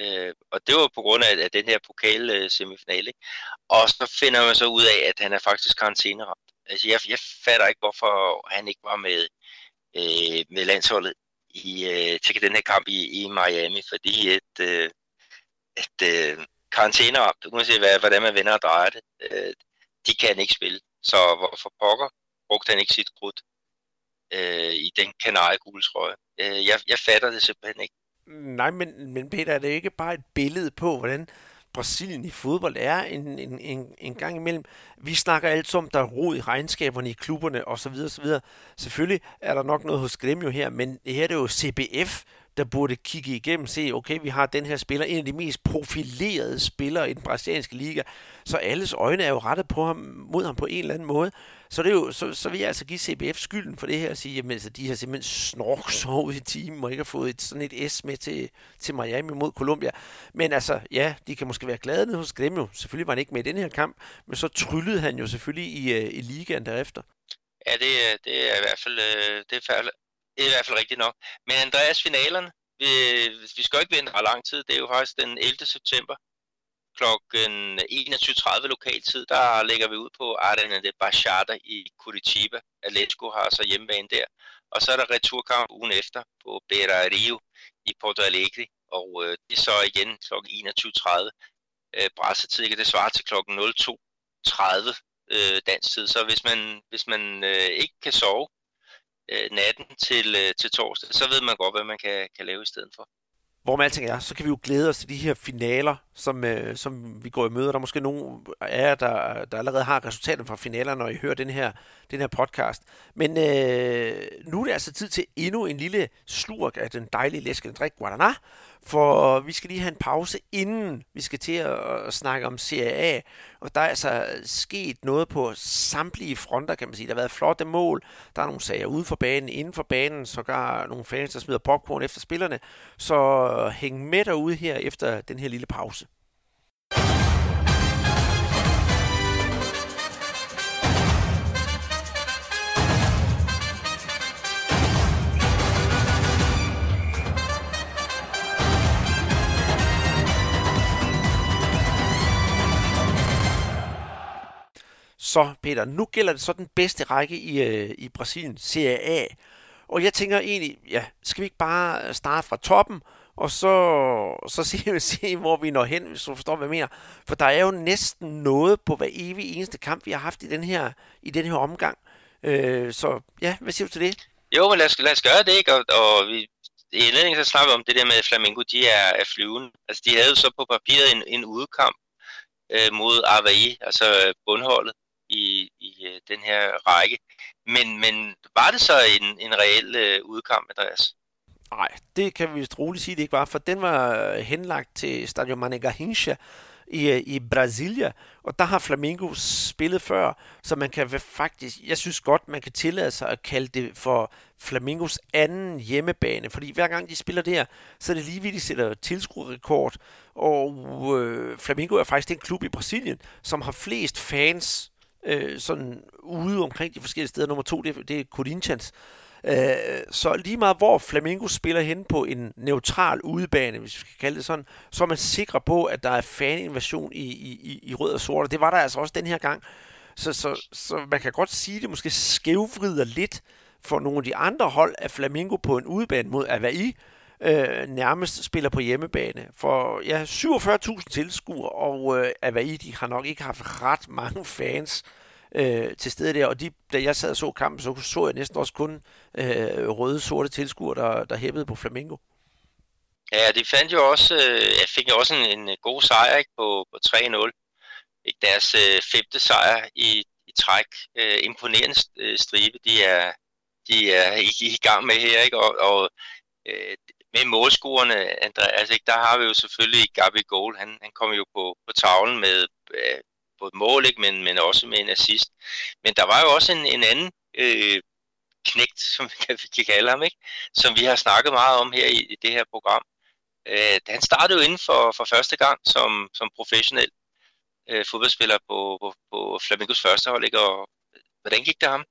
Øh, og det var på grund af, af den her pokal-semifinale. Øh, og så finder man så ud af, at han er faktisk karantæneramt. Altså, jeg, jeg fatter ikke, hvorfor han ikke var med, øh, med landsholdet i, øh, til den her kamp i, i Miami, fordi et, øh, et øh, kan uanset hvad, hvordan man vender og drejer det, øh, de kan ikke spille. Så hvorfor pokker brugte han ikke sit krudt øh, i den kanariegule trøje? Øh, jeg, jeg fatter det simpelthen ikke. Nej, men, men Peter, er det ikke bare et billede på, hvordan Brasilien i fodbold er en, en, en, en gang imellem. Vi snakker altid om, der er ro i regnskaberne i klubberne osv. osv. Selvfølgelig er der nok noget hos Gremio her, men det her er det jo CBF, der burde kigge igennem og se, okay, vi har den her spiller, en af de mest profilerede spillere i den brasilianske liga, så alles øjne er jo rettet på ham, mod ham på en eller anden måde. Så, det er jo, så, så vil jeg altså give CBF skylden for det her og sige, at altså, de har simpelthen snorksovet i timen og ikke har fået et, sådan et S med til, til Miami mod Colombia. Men altså, ja, de kan måske være glade nede hos Gremio. Selvfølgelig var han ikke med i den her kamp, men så tryllede han jo selvfølgelig i, øh, i ligaen derefter. Ja, det, øh, det er i hvert fald, øh, det er, det er i hvert fald rigtigt nok. Men Andreas, finalerne, vi, vi skal jo ikke vente ret lang tid. Det er jo faktisk den 11. september kl. 21.30 lokaltid, der lægger vi ud på Arena de Bachata i Curitiba. Atletico har så hjemmebane der. Og så er der returkamp ugen efter på Beira Rio i Porto Alegre. Og øh, det er så igen kl. 21.30 øh, brassetid, det svarer til kl. 02.30 øh, dansk tid. Så hvis man, hvis man øh, ikke kan sove øh, natten til, øh, til torsdag, så ved man godt, hvad man kan, kan lave i stedet for. Hvor med alting er, så kan vi jo glæde os til de her finaler, som, øh, som vi går i møde. Der er måske nogen af jer, der, der allerede har resultaterne fra finalerne, når I hører den her, den her podcast. Men øh, nu er det altså tid til endnu en lille slurk af den dejlige læskende drik Guaraná for vi skal lige have en pause, inden vi skal til at snakke om CAA. Og der er altså sket noget på samtlige fronter, kan man sige. Der har været flotte mål, der er nogle sager ude for banen, inden for banen, sågar nogle fans, der smider popcorn efter spillerne. Så hæng med derude her efter den her lille pause. Så Peter, nu gælder det så den bedste række i, øh, i Brasilien, Serie A. Og jeg tænker egentlig, ja, skal vi ikke bare starte fra toppen, og så, så se, se, hvor vi når hen, hvis du forstår, hvad jeg mener. For der er jo næsten noget på hver evig eneste kamp, vi har haft i den her, i den her omgang. Øh, så ja, hvad siger du til det? Jo, men lad os, lad os gøre det, ikke? Og, og vi, i indledningen så snakker vi om det der med, at Flamengo, de er, er flyvende. Altså, de havde jo så på papiret en, en udkamp øh, mod Avaí, altså bundholdet i, i øh, den her række. Men, men var det så en, en reel øh, udkamp, Andreas? Nej, det kan vi vist roligt sige, det ikke var, for den var øh, henlagt til Stadio Manegahincha Garrincha i, øh, i Brasilia, og der har Flamengo spillet før, så man kan faktisk, jeg synes godt, man kan tillade sig at kalde det for Flamingos anden hjemmebane, fordi hver gang de spiller der, så er det lige ved, de sætter tilskuerrekord, og øh, Flamengo er faktisk den klub i Brasilien, som har flest fans øh, sådan ude omkring de forskellige steder. Nummer to, det, det er Corinthians. Øh, så lige meget hvor Flamengo spiller hen på en neutral udebane, hvis vi skal kalde det sådan, så er man sikker på, at der er faninvasion i, i, i rød og sort, og det var der altså også den her gang. Så, så, så man kan godt sige, at det måske skævvrider lidt for nogle af de andre hold af Flamengo på en udebane mod Avaí, øh, nærmest spiller på hjemmebane. For ja, 47.000 tilskuere, og øh, Avaí, de har nok ikke haft ret mange fans øh, til stede der. Og de, da jeg sad og så kampen, så så jeg næsten også kun øh, røde, sorte tilskuere, der, der hæppede på Flamingo. Ja, de fandt jo også, øh, jeg fik jo også en, en god sejr ikke, på, på 3-0. Ikke, deres øh, femte sejr i, i træk. Øh, imponerende øh, stribe, de er, de er i, i gang med her, ikke? og, og øh, med målscorerne, Andreas, altså, ikke, der har vi jo selvfølgelig Gabi Goal. Han, han kom jo på, på tavlen med øh, både mål, ikke, men, men også med en assist. Men der var jo også en, en anden øh, knægt, som vi kan, kan kalde ham, ikke? som vi har snakket meget om her i, i det her program. Øh, han startede jo inden for, for første gang som, som professionel øh, fodboldspiller på, på, på Flamingos første hold, ikke? og øh, hvordan gik det ham?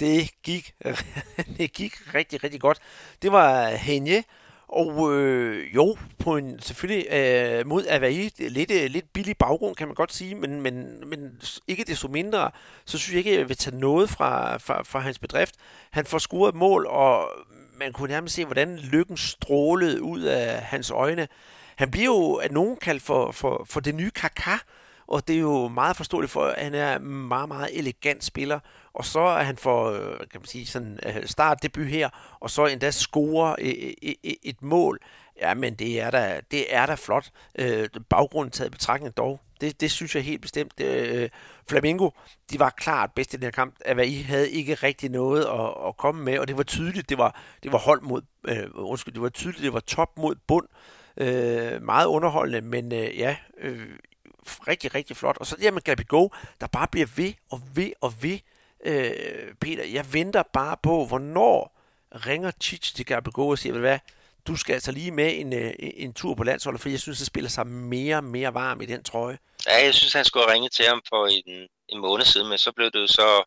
Det gik, det gik rigtig, rigtig godt. Det var Henje, og øh, jo, på en selvfølgelig øh, mod Avaí, lidt, øh, lidt billig baggrund, kan man godt sige, men, men, men ikke desto mindre, så synes jeg ikke, at jeg vil tage noget fra, fra, fra hans bedrift. Han får scoret et mål, og man kunne nærmest se, hvordan lykken strålede ud af hans øjne. Han bliver jo af nogen kaldt for, for, for det nye Kaká, og det er jo meget forståeligt for, at han er en meget, meget elegant spiller, og så er han for, øh, kan man sige, sådan start startdebut her, og så endda score øh, et mål. Ja, men det er da, det er da flot. Baggrunden taget i betragtning dog. Det, det synes jeg helt bestemt. Flamingo, de var klart bedst i den her kamp. At I havde ikke rigtig noget at, at komme med, og det var tydeligt, det var, det var hold mod, øh, undskyld, det var tydeligt, det var top mod bund. Øh, meget underholdende, men øh, ja, øh, rigtig, rigtig flot. Og så det her med Gabi Go, der bare bliver ved og ved og ved øh, Peter, jeg venter bare på, hvornår ringer Chich til Gabigol og siger, hvad, du skal altså lige med en, øh, en tur på landsholdet, for jeg synes, det spiller sig mere og mere varm i den trøje. Ja, jeg synes, han skulle ringe til ham for en, en måned siden, men så blev det jo så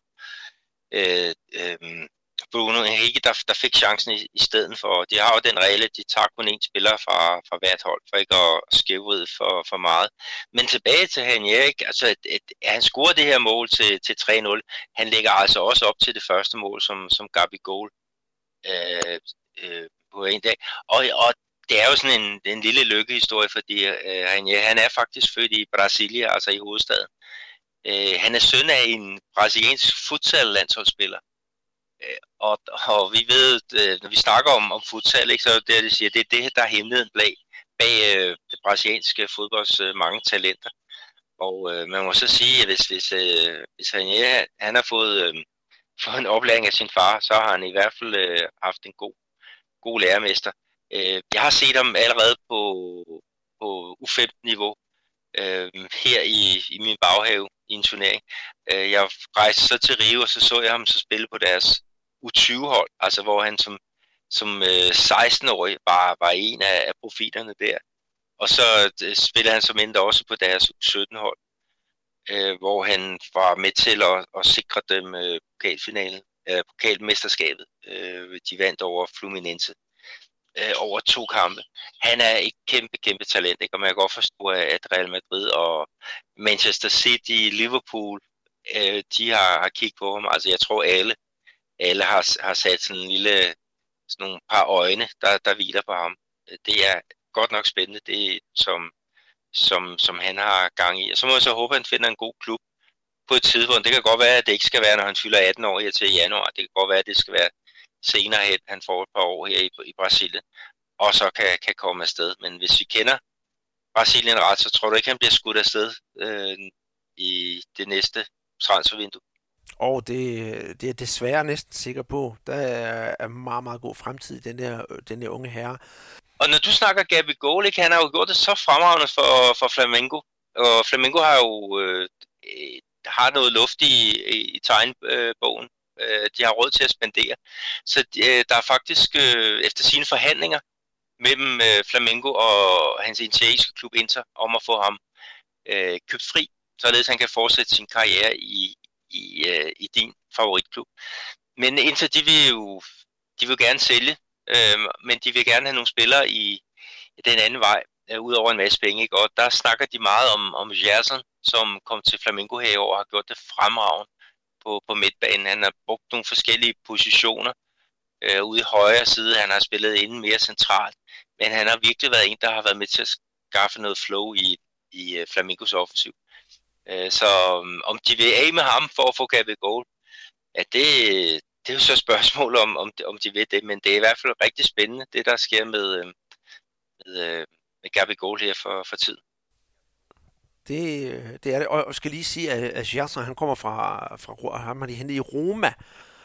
øh, øh, Bruno Henrique, der, der fik chancen i, i stedet for. De har jo den regel, at de tager kun én spiller fra, fra hvert hold, for ikke at skævride for, for meget. Men tilbage til han Erik, altså at, at, at han scorer det her mål til, til 3-0. Han lægger altså også op til det første mål, som, som Gabi Goal øh, øh, på en dag. Og, og det er jo sådan en, en lille lykkehistorie, fordi øh, han, ja, han er faktisk født i Brasilia, altså i hovedstaden. Øh, han er søn af en brasiliansk futsal-landsholdsspiller. Øh, og, og vi ved, øh, når vi snakker om, om futsal, ikke, så er det, de siger, det er det, der er hemmeligheden bag, bag øh, det brasilianske fodbolds øh, mange talenter. Og øh, man må så sige, at hvis, hvis, øh, hvis han, ja, han har fået, øh, fået en oplæring af sin far, så har han i hvert fald øh, haft en god, god lærermester. Øh, jeg har set ham allerede på, på U15-niveau øh, her i, i min baghave i en turnering. Øh, jeg rejste så til Rio, og så så jeg ham så spille på deres U20-hold, altså hvor han som, som øh, 16-årig var, var en af, af profilerne der. Og så øh, spillede han som endda også på deres U17-hold, øh, hvor han var med til at, at sikre dem øh, pokalfinalen, øh, pokalmesterskabet. Øh, de vandt over Fluminense øh, over to kampe. Han er et kæmpe, kæmpe talent, ikke? og man kan godt forstå, at Real Madrid og Manchester City, Liverpool, øh, de har, har kigget på ham. Altså jeg tror alle, alle har, har sat sådan en lille, sådan nogle par øjne, der, der hviler på ham. Det er godt nok spændende, det som, som, som han har gang i. Og så må jeg så håbe, at han finder en god klub på et tidspunkt. Det kan godt være, at det ikke skal være, når han fylder 18 år her til januar. Det kan godt være, at det skal være senere hen, han får et par år her i, i Brasilien, og så kan, kan komme afsted. Men hvis vi kender Brasilien ret, så tror du ikke, han bliver skudt afsted øh, i det næste transfervindue. Og det, det er desværre næsten sikker på. Der er meget, meget god fremtid i den der, den der unge herre. Og når du snakker Gabi Golik, han har jo gjort det så fremragende for, for Flamengo. Og Flamengo har jo øh, har noget luft i, i, i tegnbogen øh, de har råd til at spendere. Så øh, der er faktisk øh, efter sine forhandlinger mellem øh, Flamengo og hans italienske klub Inter om at få ham øh, købt fri, således han kan fortsætte sin karriere i, i, øh, i din favoritklub. Men Inter, de vil jo de vil gerne sælge, øh, men de vil gerne have nogle spillere i, i den anden vej, øh, ud over en masse penge. Ikke? Og der snakker de meget om, om Gerson, som kom til Flamengo her i år og har gjort det fremragende på, på midtbanen. Han har brugt nogle forskellige positioner øh, ude i højre side. Han har spillet inden mere centralt. Men han har virkelig været en, der har været med til at skaffe noget flow i, i øh, Flamingos offensiv. Øh, så um, om de vil af med ham for at få Gabby Gold, ja, det, det er jo så et spørgsmål om, om, om de vil det, men det er i hvert fald rigtig spændende, det der sker med, øh, med, øh, med Gabby Gold her for, for tid. Det, det er det. Og jeg skal lige sige, at, at Gerson, han kommer fra, fra ham har de hentet i Roma.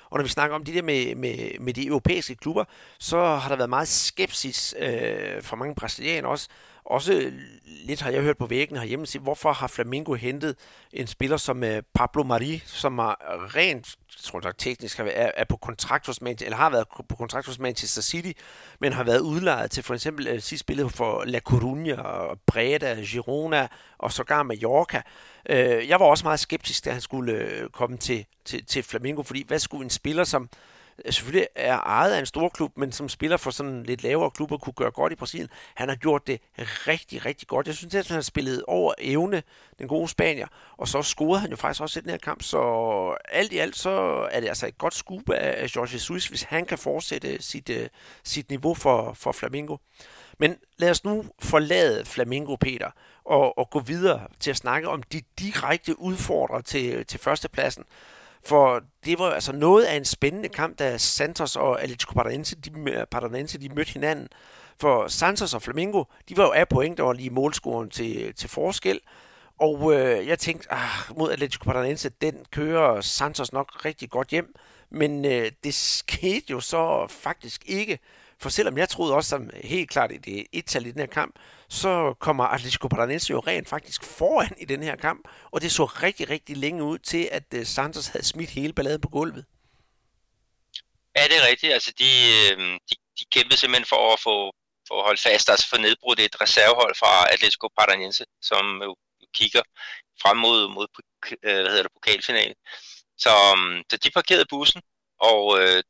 Og når vi snakker om det der med, med, med de europæiske klubber, så har der været meget skepsis øh, fra mange brasilianere også. Også lidt har jeg hørt på væggen herhjemme, sige, hvorfor har Flamingo hentet en spiller som øh, Pablo Mari, som er rent, tror jeg, teknisk, er, er på kontrakt hos Manchester, eller har været på kontrakt hos Manchester City, men har været udlejet til for eksempel øh, sidst spillet for La Coruña, og Breda, Girona og sågar Mallorca. Øh, jeg var også meget skeptisk, da han skulle øh, komme til, til, til Flamingo, fordi hvad skulle en spiller, som Øh, selvfølgelig er ejet af en stor klub, men som spiller for sådan lidt lavere klubber, kunne gøre godt i Brasilien. Han har gjort det rigtig, rigtig godt. Jeg synes, at han har spillet over evne, den gode Spanier, og så scorede han jo faktisk også i den her kamp, så alt i alt, så er det altså et godt skub af Jorge Jesus, hvis han kan fortsætte sit, øh, sit niveau for, for Flamingo. Men lad os nu forlade Flamingo, Peter, og, og gå videre til at snakke om de direkte udfordrere til, til førstepladsen. For det var altså noget af en spændende kamp, da Santos og Atletico Paranaense, de, Paranaense, de mødte hinanden. For Santos og Flamingo, de var jo af point, der var lige målscoren til, til forskel. Og øh, jeg tænkte, ah, mod Atletico Paranaense, den kører Santos nok rigtig godt hjem. Men øh, det skete jo så faktisk ikke. For selvom jeg troede også som helt klart, at det er et tal i den her kamp, så kommer Atletico Paranaense jo rent faktisk foran i den her kamp, og det så rigtig, rigtig længe ud til, at øh, Santos havde smidt hele balladen på gulvet. Ja, det er rigtigt. Altså, de, øh, de, de kæmpede simpelthen for at få for at holde fast, altså for nedbrudt et reservehold fra Atletico Paranaense, som jo kigger frem mod, mod øh, hvad hedder det, pokalfinalen. Så, så de parkerede bussen, og øh,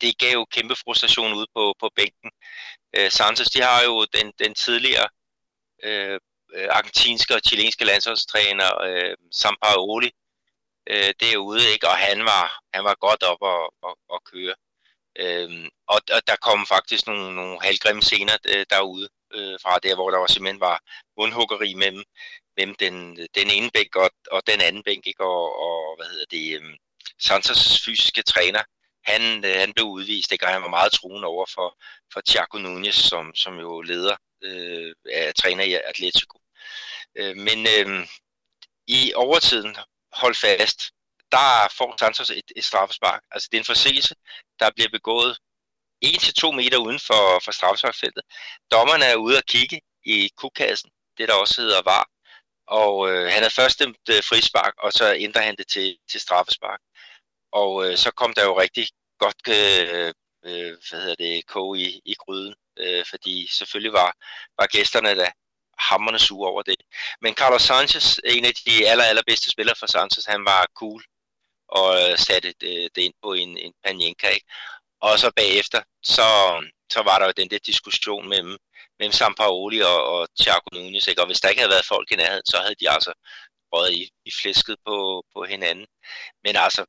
det gav jo kæmpe frustration ude på, på bænken. Øh, Santos, de har jo den, den tidligere øh, øh, argentinske og chilenske landsholdstræner øh, Sampaoli øh, derude, ikke? og han var, han var godt op og, og, og køre. Øh, og, og der kom faktisk nogle, nogle halvgrimme scener øh, derude øh, fra der, hvor der var simpelthen var mundhuggeri mellem mellem den, den ene bænk og, og den anden bænk, ikke? Og, og hvad hedder det, øh, Santos' fysiske træner, han, øh, han blev udvist, ikke? og han var meget truende over for, for Thiago Nunes, som, som jo leder øh, af træner i Atletico. Øh, men øh, i overtiden, hold fast, der får Santos et, et straffespark. Altså det er en forseelse, der bliver begået 1-2 meter uden for, for straffesparkfeltet. Dommerne er ude at kigge i kukkassen, det der også hedder VAR, og øh, han havde først stemt øh, frispark, og så ændrer han det til, til straffespark. Og øh, så kom der jo rigtig godt øh, øh, hvad hedder det, kog i, i gryden, øh, fordi selvfølgelig var, var gæsterne der hammerne sure over det. Men Carlos Sanchez, en af de aller, allerbedste spillere for Sanchez, han var cool og øh, satte det, det ind på en, en panjenka, ikke? Og så bagefter, så, så var der jo den der diskussion mellem, mellem Sampaoli og, og Thiago Nunes, ikke? og hvis der ikke havde været folk i nærheden, så havde de altså røget i, i flæsket på, på hinanden. Men altså,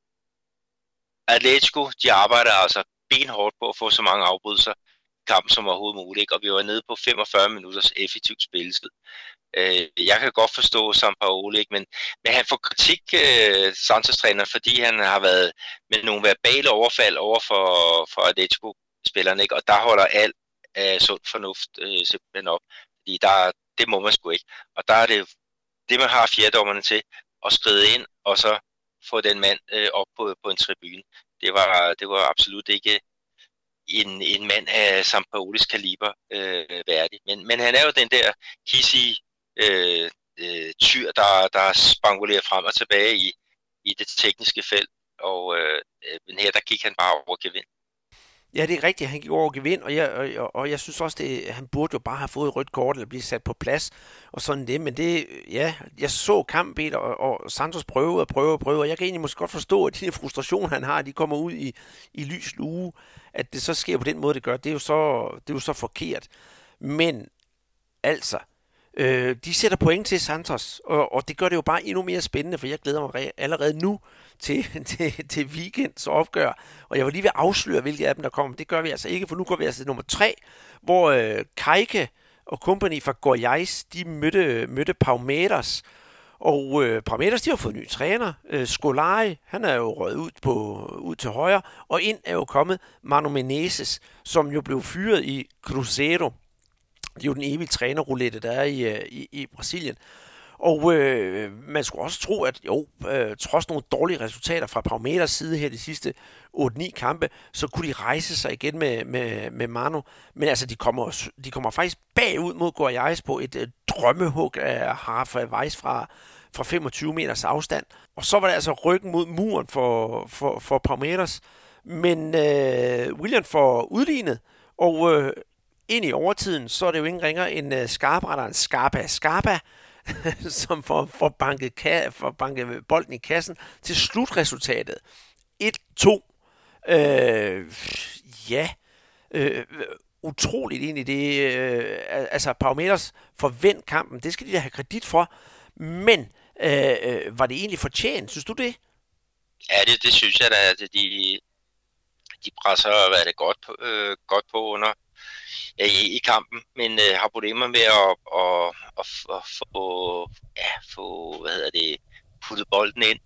Atletico, de arbejder altså benhårdt på at få så mange afbrydelser i kampen som overhovedet muligt, ikke? og vi var nede på 45 minutters effektiv spilletid. Øh, jeg kan godt forstå Sampaoli, ikke? Men, men han får kritik, øh, Santos-træner, fordi han har været med nogle verbale overfald over for, for Atletico-spillerne, ikke? og der holder alt af sund fornuft øh, simpelthen op, fordi der, det må man sgu ikke. Og der er det det, man har fjerdommerne til, at skride ind og så få den mand øh, op på, på en tribune. Det var, det var absolut ikke en, en mand af Sampaolis kaliber øh, værdig. Men, men han er jo den der hissige øh, øh, tyr, der, der spangulerer frem og tilbage i, i det tekniske felt. Og øh, øh men her der gik han bare over gevind. Ja, det er rigtigt. Han gik over gevind, og jeg, og, og jeg synes også, det, han burde jo bare have fået et rødt kort, eller blive sat på plads, og sådan det. Men det, ja, jeg så kampen, og, og Santos prøve og prøve og prøve, og jeg kan egentlig måske godt forstå, at de frustrationer, han har, de kommer ud i, i lys lue, at det så sker på den måde, det gør. Det er jo så, det er jo så forkert. Men altså, Øh, de sætter point til Santos, og, og det gør det jo bare endnu mere spændende, for jeg glæder mig allerede nu til, til, til weekends opgør. Og jeg var lige ved at afsløre, hvilke af dem der kommer. Det gør vi altså ikke, for nu går vi altså til nummer 3, hvor øh, Kajke og company fra Goiás, de mødte, mødte Palmeters. Og øh, Palmeters, de har fået ny træner. Øh, Skolari, han er jo røget ud, på, ud til højre. Og ind er jo kommet Manu Menezes, som jo blev fyret i Cruzeiro det er jo den evige trænerroulette, der er i, øh, i, i Brasilien. Og øh, man skulle også tro, at jo, øh, trods nogle dårlige resultater fra Palmeiras side her de sidste 8-9 kampe, så kunne de rejse sig igen med, med, med Manu. Men altså, de kommer, de kommer faktisk bagud mod Goiás på et øh, drømmehug af Harfa Weiss fra, fra 25 meters afstand. Og så var det altså ryggen mod muren for, for, for Palmeiras. Men øh, William får udlignet, og øh, ind i overtiden, så er det jo ingen ringer end øh, skarpretteren Skarpa Skarpa, som får, får, banket, ka- får banket bolden i kassen til slutresultatet. 1-2. Øh, ja, øh, utroligt egentlig det. Øh, altså, Parameters forvent kampen, det skal de da have kredit for. Men øh, øh, var det egentlig fortjent? Synes du det? Ja, det, det synes jeg da. at De, de presser hvad det godt på, øh, godt på under, Øh, i, i kampen, men øh, har problemer med at, at, at, at få, ja, få hvad hedder det, puttet bolden ind.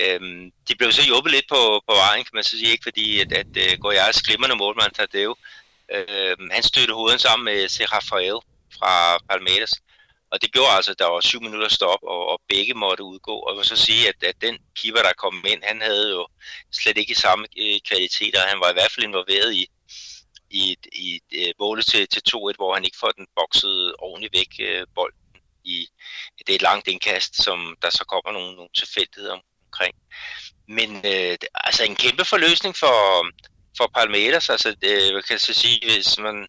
Øhm, de blev så hjulpet lidt på, på vejen, kan man så sige, ikke fordi at, at øh, at går glimrende målmand Tadeu, øhm, han støttede hovedet sammen med C. Rafael fra Palmeiras, og det gjorde altså, at der var syv minutter stop, og, og begge måtte udgå. Og jeg vil så sige, at, at den keeper, der kom ind, han havde jo slet ikke samme øh, kvaliteter. Han var i hvert fald involveret i, i, i i øh, målet til, til 2-1, hvor han ikke får den bokset ordentligt væk øh, bolden. I, det er et langt indkast, som der så kommer nogle, nogle tilfældigheder omkring. Men øh, altså en kæmpe forløsning for, for Palmeiras. Altså, øh, det, jeg kan så sige, hvis man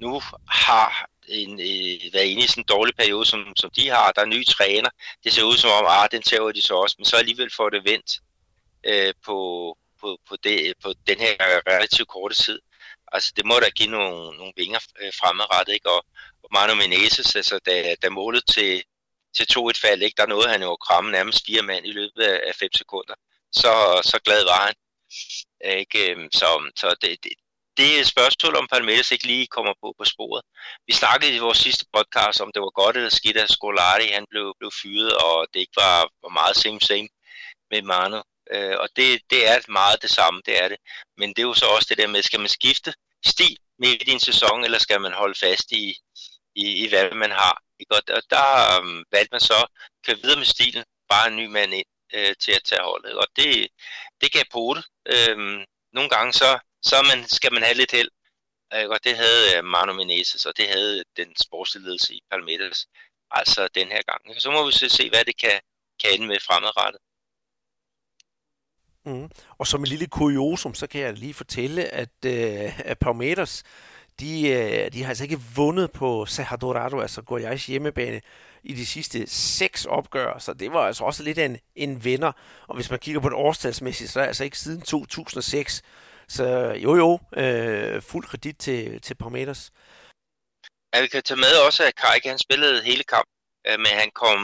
nu har en, øh, været inde i sådan en dårlig periode, som, som de har, der er nye træner, det ser ud som om, at ah, den tager de så også, men så alligevel får det vendt øh, på, på, på, det, på den her relativt korte tid. Altså, det må da give nogle, nogle vinger øh, fremadrettet, ikke? Og, og Manu Menezes, altså, da, da målet til, til 2-1 fald, ikke? der nåede han jo at kramme nærmest fire mand i løbet af 5 sekunder. Så, så glad var han. Øh, ikke? Øhm, så, så det, det, det er et spørgsmål, om Palmeiras ikke lige kommer på på sporet. Vi snakkede i vores sidste podcast, om det var godt eller skidt, at Scolari han blev, blev fyret, og det ikke var, var meget same same med Manu. Øh, og det, det er meget det samme, det er det. Men det er jo så også det der med, skal man skifte stil midt i en sæson, eller skal man holde fast i, i, i hvad man har? Ikke? Og der, der um, valgte man så at køre videre med stilen, bare en ny mand ind øh, til at tage holdet. Og det, det gav på det. Øhm, nogle gange så, så man, skal man have lidt held. Øh, og det havde øh, Manu Menezes, og det havde den sportsledelse i Palmeiras. Altså den her gang. Så må vi se, hvad det kan, kan ende med fremadrettet. Mm. Og som en lille kuriosum, så kan jeg lige fortælle, at, øh, at Palmeiras, de, øh, de har altså ikke vundet på Cerro Dorado, altså Goiás hjemmebane, i de sidste seks opgør, så det var altså også lidt en, en vinder. Og hvis man kigger på det årstalsmæssigt, så er det altså ikke siden 2006. Så jo jo, øh, fuld kredit til, til Palmeiras. Ja, vi kan tage med også, at Kajke, han spillede hele kampen, øh, men han kom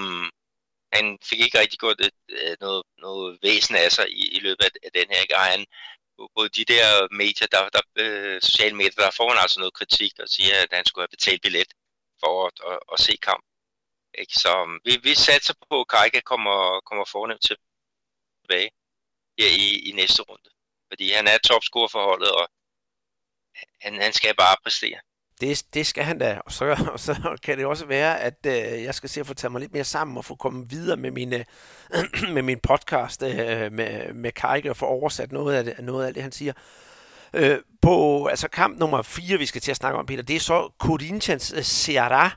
han fik ikke rigtig gået det, øh, øh, noget, noget væsen af sig i, i løbet af, af den her gang. Han, de der medier, der, der øh, sociale medier, der får han altså noget kritik og siger, at han skulle have betalt billet for at, at, at se kamp. Ikke? Så um, vi, vi satser på, at Kajka kommer, kommer fornemt tilbage her i, i næste runde. Fordi han er topscorer for holdet, og han, han skal bare præstere. Det, det skal han da, og så, og så kan det også være, at øh, jeg skal se at få taget mig lidt mere sammen og få kommet videre med, mine, med min podcast øh, med, med Kajke og få oversat noget af det, noget af det han siger. Øh, på altså kamp nummer 4, vi skal til at snakke om, Peter, det er så Corinthians øh, Ceará,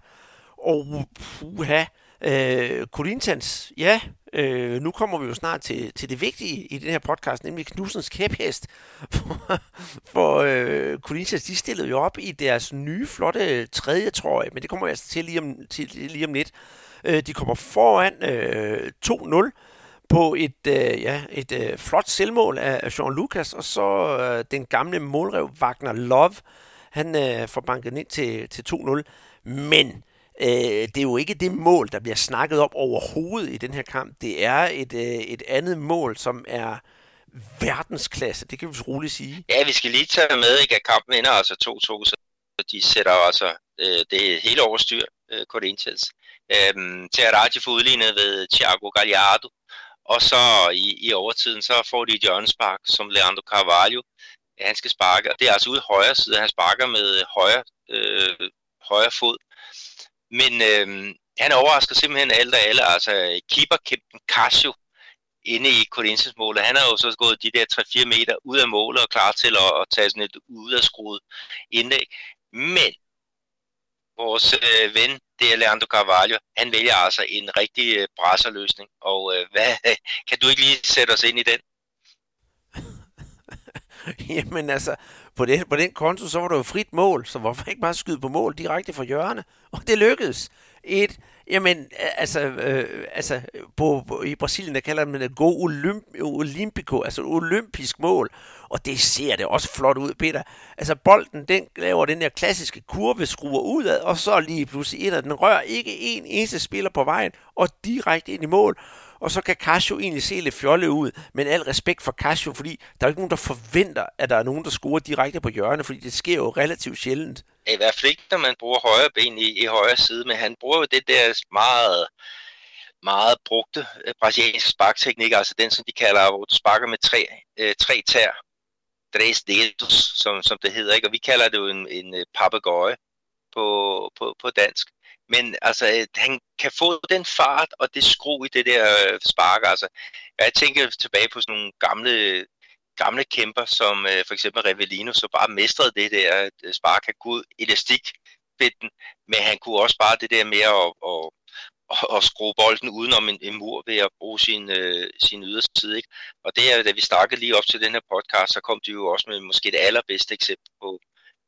og puha, øh, Øh, Corinthians, ja, øh, nu kommer vi jo snart til, til det vigtige i den her podcast, nemlig Knudsens kæphest. For, for øh, Corinthians, de stillede jo op i deres nye, flotte tredje trøje, men det kommer jeg altså til lige om, til, lige om lidt. Øh, de kommer foran øh, 2-0 på et, øh, ja, et øh, flot selvmål af Jean Lucas, og så øh, den gamle målrev Wagner Love, han øh, får banket ind til, til 2-0. Men Øh, det er jo ikke det mål, der bliver snakket om overhovedet i den her kamp. Det er et, øh, et andet mål, som er verdensklasse. Det kan vi roligt sige. Ja, vi skal lige tage med, ikke, at kampen ender altså 2-2, så de sætter altså øh, det hele overstyr, øh, Corinthians. Øhm, Terrati får udlignet ved Thiago Gallardo, og så i, i overtiden, så får de et hjørnespark, som Leandro Carvalho, han skal sparke, og det er altså ude højre side, han sparker med højre, øh, højre fod, men øh, han overrasker simpelthen alt og alle. Altså øh, keeper Kempen Casio inde i Corinthians målet. Han har jo så gået de der 3-4 meter ud af målet og klar til at, at tage sådan et ud af skruet indlæg. Men vores øh, ven, det er Leandro Carvalho, han vælger altså en rigtig øh, brasserløsning. Og øh, hvad, kan du ikke lige sætte os ind i den? Jamen altså, på, det, på den konto, så var det jo frit mål, så hvorfor ikke bare skyde på mål direkte fra hjørne? Og det lykkedes. Et, jamen, altså, øh, altså på, på, i Brasilien, der kalder man det go olymp, olympico, altså olympisk mål. Og det ser det også flot ud, Peter. Altså, bolden, den laver den der klassiske kurve, skruer udad, og så lige pludselig et, den rører ikke en eneste spiller på vejen, og direkte ind i mål og så kan Casio egentlig se lidt fjolle ud, men al respekt for Casio, fordi der er ikke nogen, der forventer, at der er nogen, der scorer direkte på hjørnet, fordi det sker jo relativt sjældent. I hvert fald ikke, når man bruger højre ben i, i højre side, men han bruger jo det der meget meget brugte øh, brasilianske sparkteknik, altså den, som de kalder, hvor du sparker med tre, øh, tre tær, tres dedos, som, som det hedder, ikke? og vi kalder det jo en, en øh, papegøje på, på, på dansk. Men altså, øh, han kan få den fart og det skru i det der øh, spark. Altså, jeg tænker tilbage på sådan nogle gamle, gamle kæmper, som øh, for eksempel Revellino, så bare mestrede det der øh, spark. Han kunne elastikbitten, men han kunne også bare det der med at, at, at, at skrue bolden udenom en, en mur ved at bruge sin, øh, sin yderside. Ikke? Og det er, da vi snakkede lige op til den her podcast, så kom de jo også med måske det allerbedste eksempel på,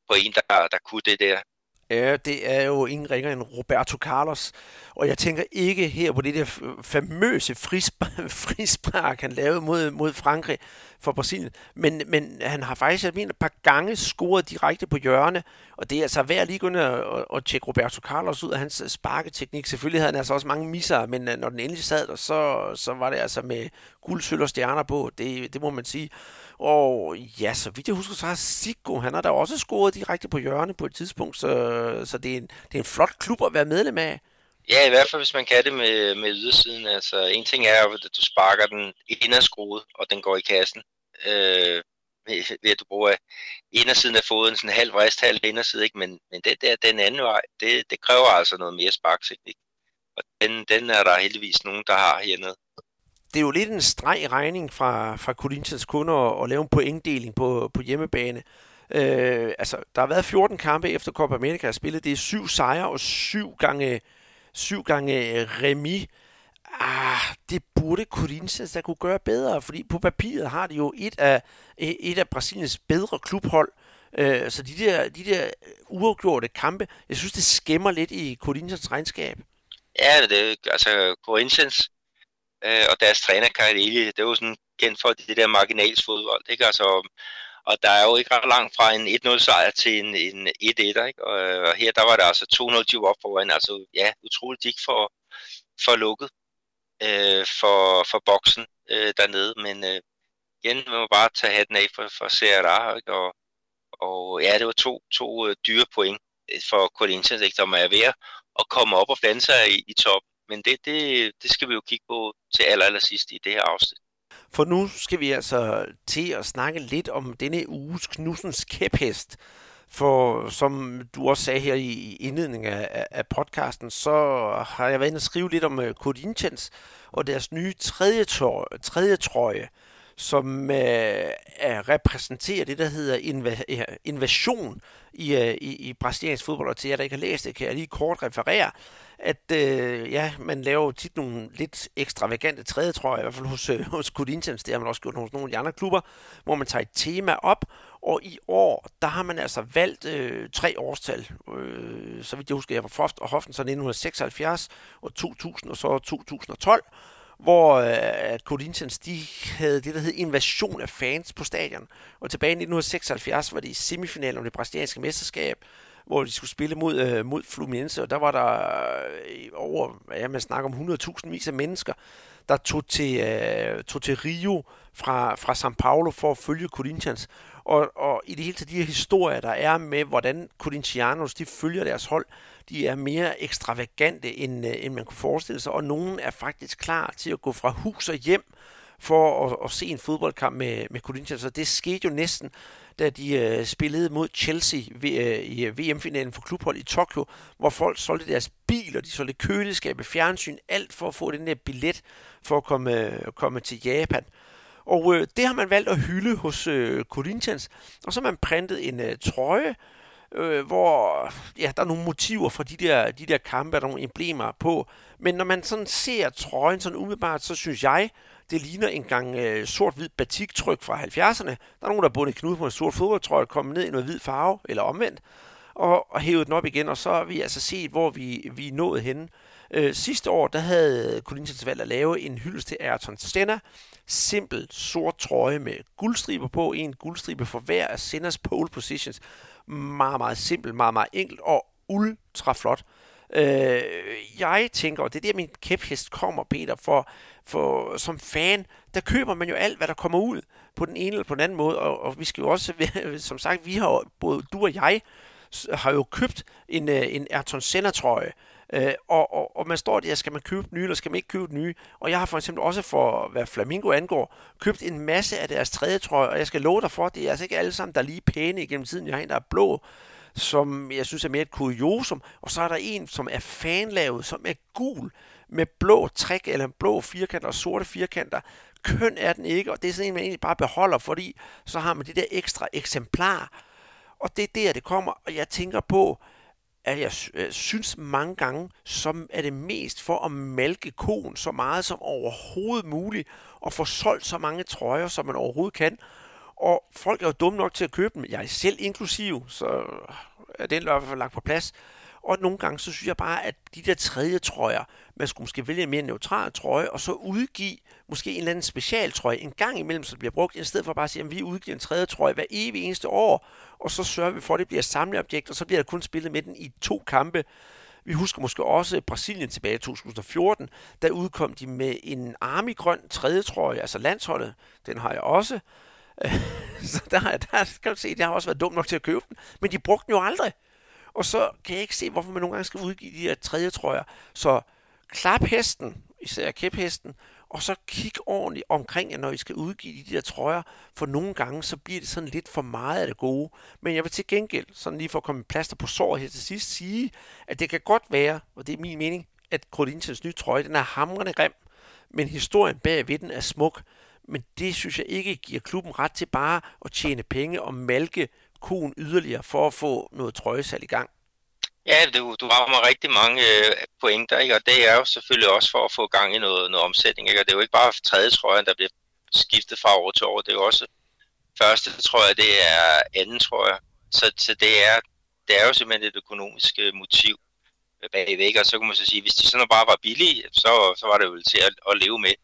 på en, der, der kunne det der. Ja, det er jo ingen ringer end Roberto Carlos. Og jeg tænker ikke her på det der famøse frispark, han lavede mod, mod Frankrig for Brasilien. Men, men han har faktisk jeg mener, et par gange scoret direkte på hjørne. Og det er altså værd lige at, at, at tjekke Roberto Carlos ud af hans øh, sparketeknik. Selvfølgelig havde han altså også mange misser, men øh, når den endelig sad der, så, så var det altså med guld, sølv og stjerner på, det, det må man sige. Og ja, så vidt jeg husker, så har Siggo, han har da også scoret direkte på hjørne på et tidspunkt, så, så det, er en, det er en flot klub at være medlem af. Ja, i hvert fald hvis man kan det med, med ydersiden. Altså, en ting er, at du sparker den inderskruet, og den går i kassen. Øh, ved at du bruger indersiden af foden, sådan halv vrist, halv inderside, ikke? Men, men det der, den anden vej, det, det kræver altså noget mere sparkteknik. Og den, den er der heldigvis nogen, der har hernede. Det er jo lidt en streg regning fra, fra Corinthians kunder at, at lave en pointdeling på, på hjemmebane. Øh, altså, der har været 14 kampe efter Copa America har spillet. Det er syv sejre og syv gange, syv gange øh, remis ah, det burde Corinthians der kunne gøre bedre, fordi på papiret har de jo et af, et af Brasiliens bedre klubhold, øh, så de der, de der uafgjorte kampe, jeg synes, det skæmmer lidt i Corinthians regnskab. Ja, det, altså Corinthians øh, og deres træner Cardelli, det er jo sådan kendt for det der marginalsfodbold, ikke? Altså, og der er jo ikke ret langt fra en 1-0 sejr til en, en 1-1, ikke? Og, og her der var der altså 2-0, de var op foran, altså ja, utroligt, de ikke for, for lukket øh, for, for boksen øh, dernede, men øh, igen må bare tage hatten af for, for Serra, ikke? Og, og ja, det var to, to øh, dyre point øh, for Corinthians, ikke? der er ved at komme op og blande sig i, i top. Men det, det, det skal vi jo kigge på til aller, aller sidst i det her afsnit. For nu skal vi altså til at snakke lidt om denne uges Knudsens kæphest. For som du også sagde her i indledningen af, af podcasten, så har jeg været inde og skrive lidt om øh, Corinthians og deres nye tredje, trøje, tredje trøje, som øh, er, repræsenterer det, der hedder inv- invasion i, øh, i, i brasiliansk fodbold. Og til jer, der ikke har læst det, kan jeg lige kort referere, at øh, ja, man laver jo tit nogle lidt ekstravagante tredje trøjer, i hvert fald hos, øh, hos Corinthians, det har man også gjort hos nogle af de andre klubber, hvor man tager et tema op, og i år, der har man altså valgt øh, tre årstal. Øh, så vidt jeg husker, jeg var Froft og Hoften, så 1976 og 2000 og så 2012 hvor øh, Corinthians de havde det, der hed invasion af fans på stadion. Og tilbage i 1976 var det i semifinalen om det brasilianske mesterskab, hvor de skulle spille mod, øh, mod Fluminense, og der var der øh, over, ja, man snakker om 100.000 vis af mennesker, der tog til, øh, tog til Rio fra, fra São Paulo for at følge Corinthians. Og, og i det hele taget de her historier, der er med, hvordan Corinthians de følger deres hold, de er mere ekstravagante, end, øh, end man kunne forestille sig. Og nogen er faktisk klar til at gå fra hus og hjem for at, at se en fodboldkamp med, med Corinthians. Så det skete jo næsten, da de øh, spillede mod Chelsea ved, øh, i øh, VM-finalen for klubhold i Tokyo, hvor folk solgte deres biler, de solgte køleskabe, fjernsyn, alt for at få den der billet for at komme, øh, komme til Japan. Og øh, det har man valgt at hylde hos øh, Corinthians. Og så har man printet en øh, trøje, øh, hvor ja, der er nogle motiver fra de der, de der kampe, der er nogle emblemer på. Men når man sådan ser trøjen sådan umiddelbart, så synes jeg, det ligner en gang øh, sort-hvid batiktryk fra 70'erne. Der er nogen, der har bundet knude på en sort fodboldtrøje, kommet ned i noget hvid farve, eller omvendt, og, og hævet den op igen, og så har vi altså set, hvor vi, vi er nået henne. Øh, sidste år, der havde Corinthians valgt at lave en hyldest til Ayrton Senna. Simpel sort trøje med guldstriber på. En guldstribe for hver af Sennas pole positions. Meget, meget simpelt, meget, meget enkelt og ultra flot. Øh, jeg tænker, og det er der min kæphest kommer, Peter, for, for som fan, der køber man jo alt, hvad der kommer ud på den ene eller på den anden måde, og, og vi skal jo også, som sagt, vi har både du og jeg, har jo købt en, øh, en Ayrton Senna trøje, Øh, og, og, og man står der, skal man købe nye, eller skal man ikke købe nye? Og jeg har for eksempel også for, hvad Flamingo angår, købt en masse af deres tredje trøje, og jeg skal love dig for, det er altså ikke alle sammen, der er lige pæne igennem tiden. Jeg har en, der er blå, som jeg synes er mere et kuriosum, og så er der en, som er fanlavet, som er gul, med blå træk, eller blå firkanter og sorte firkanter. Køn er den ikke, og det er sådan en, man egentlig bare beholder, fordi så har man det der ekstra eksemplar. Og det er der, det kommer, og jeg tænker på, at jeg øh, synes mange gange, som er det mest for at malke konen så meget som overhovedet muligt, og få solgt så mange trøjer, som man overhovedet kan. Og folk er jo dumme nok til at købe dem, jeg er selv inklusiv, så er den i hvert fald lagt på plads. Og nogle gange, så synes jeg bare, at de der tredje trøjer, man skulle måske vælge en mere neutral trøje, og så udgive måske en eller anden specialtrøje en gang imellem, så det bliver brugt, i stedet for bare at sige, at vi udgiver en tredje trøje hver evig eneste år, og så sørger vi for, at det bliver samleobjekt, og så bliver der kun spillet med den i to kampe. Vi husker måske også Brasilien tilbage i 2014. Der udkom de med en armigrøn tredje trøje, altså landsholdet. Den har jeg også. så der, der kan du se, det har også været dumt nok til at købe den. Men de brugte den jo aldrig. Og så kan jeg ikke se, hvorfor man nogle gange skal udgive de her tredje trøjer. Så klap hesten, især kæphesten, og så kig ordentligt omkring jer, når I skal udgive de der trøjer, for nogle gange, så bliver det sådan lidt for meget af det gode. Men jeg vil til gengæld, sådan lige for at komme plaster på sår her til sidst, sige, at det kan godt være, og det er min mening, at Corinthians nye trøje, den er hamrende grim, men historien bagved den er smuk. Men det synes jeg ikke giver klubben ret til bare at tjene penge og malke konen yderligere for at få noget trøjesal i gang. Ja, du, du rammer rigtig mange øh, pointer, ikke? og det er jo selvfølgelig også for at få gang i noget, noget omsætning. Ikke? Og det er jo ikke bare tredje trøjen, der bliver skiftet fra år til år. Det er jo også første trøje, det er anden trøje. Så, så det, er, det er jo simpelthen et økonomisk øh, motiv øh, bagved. Ikke? Og så kan man så sige, hvis de sådan bare var billige, så, så var det jo til at, at leve med.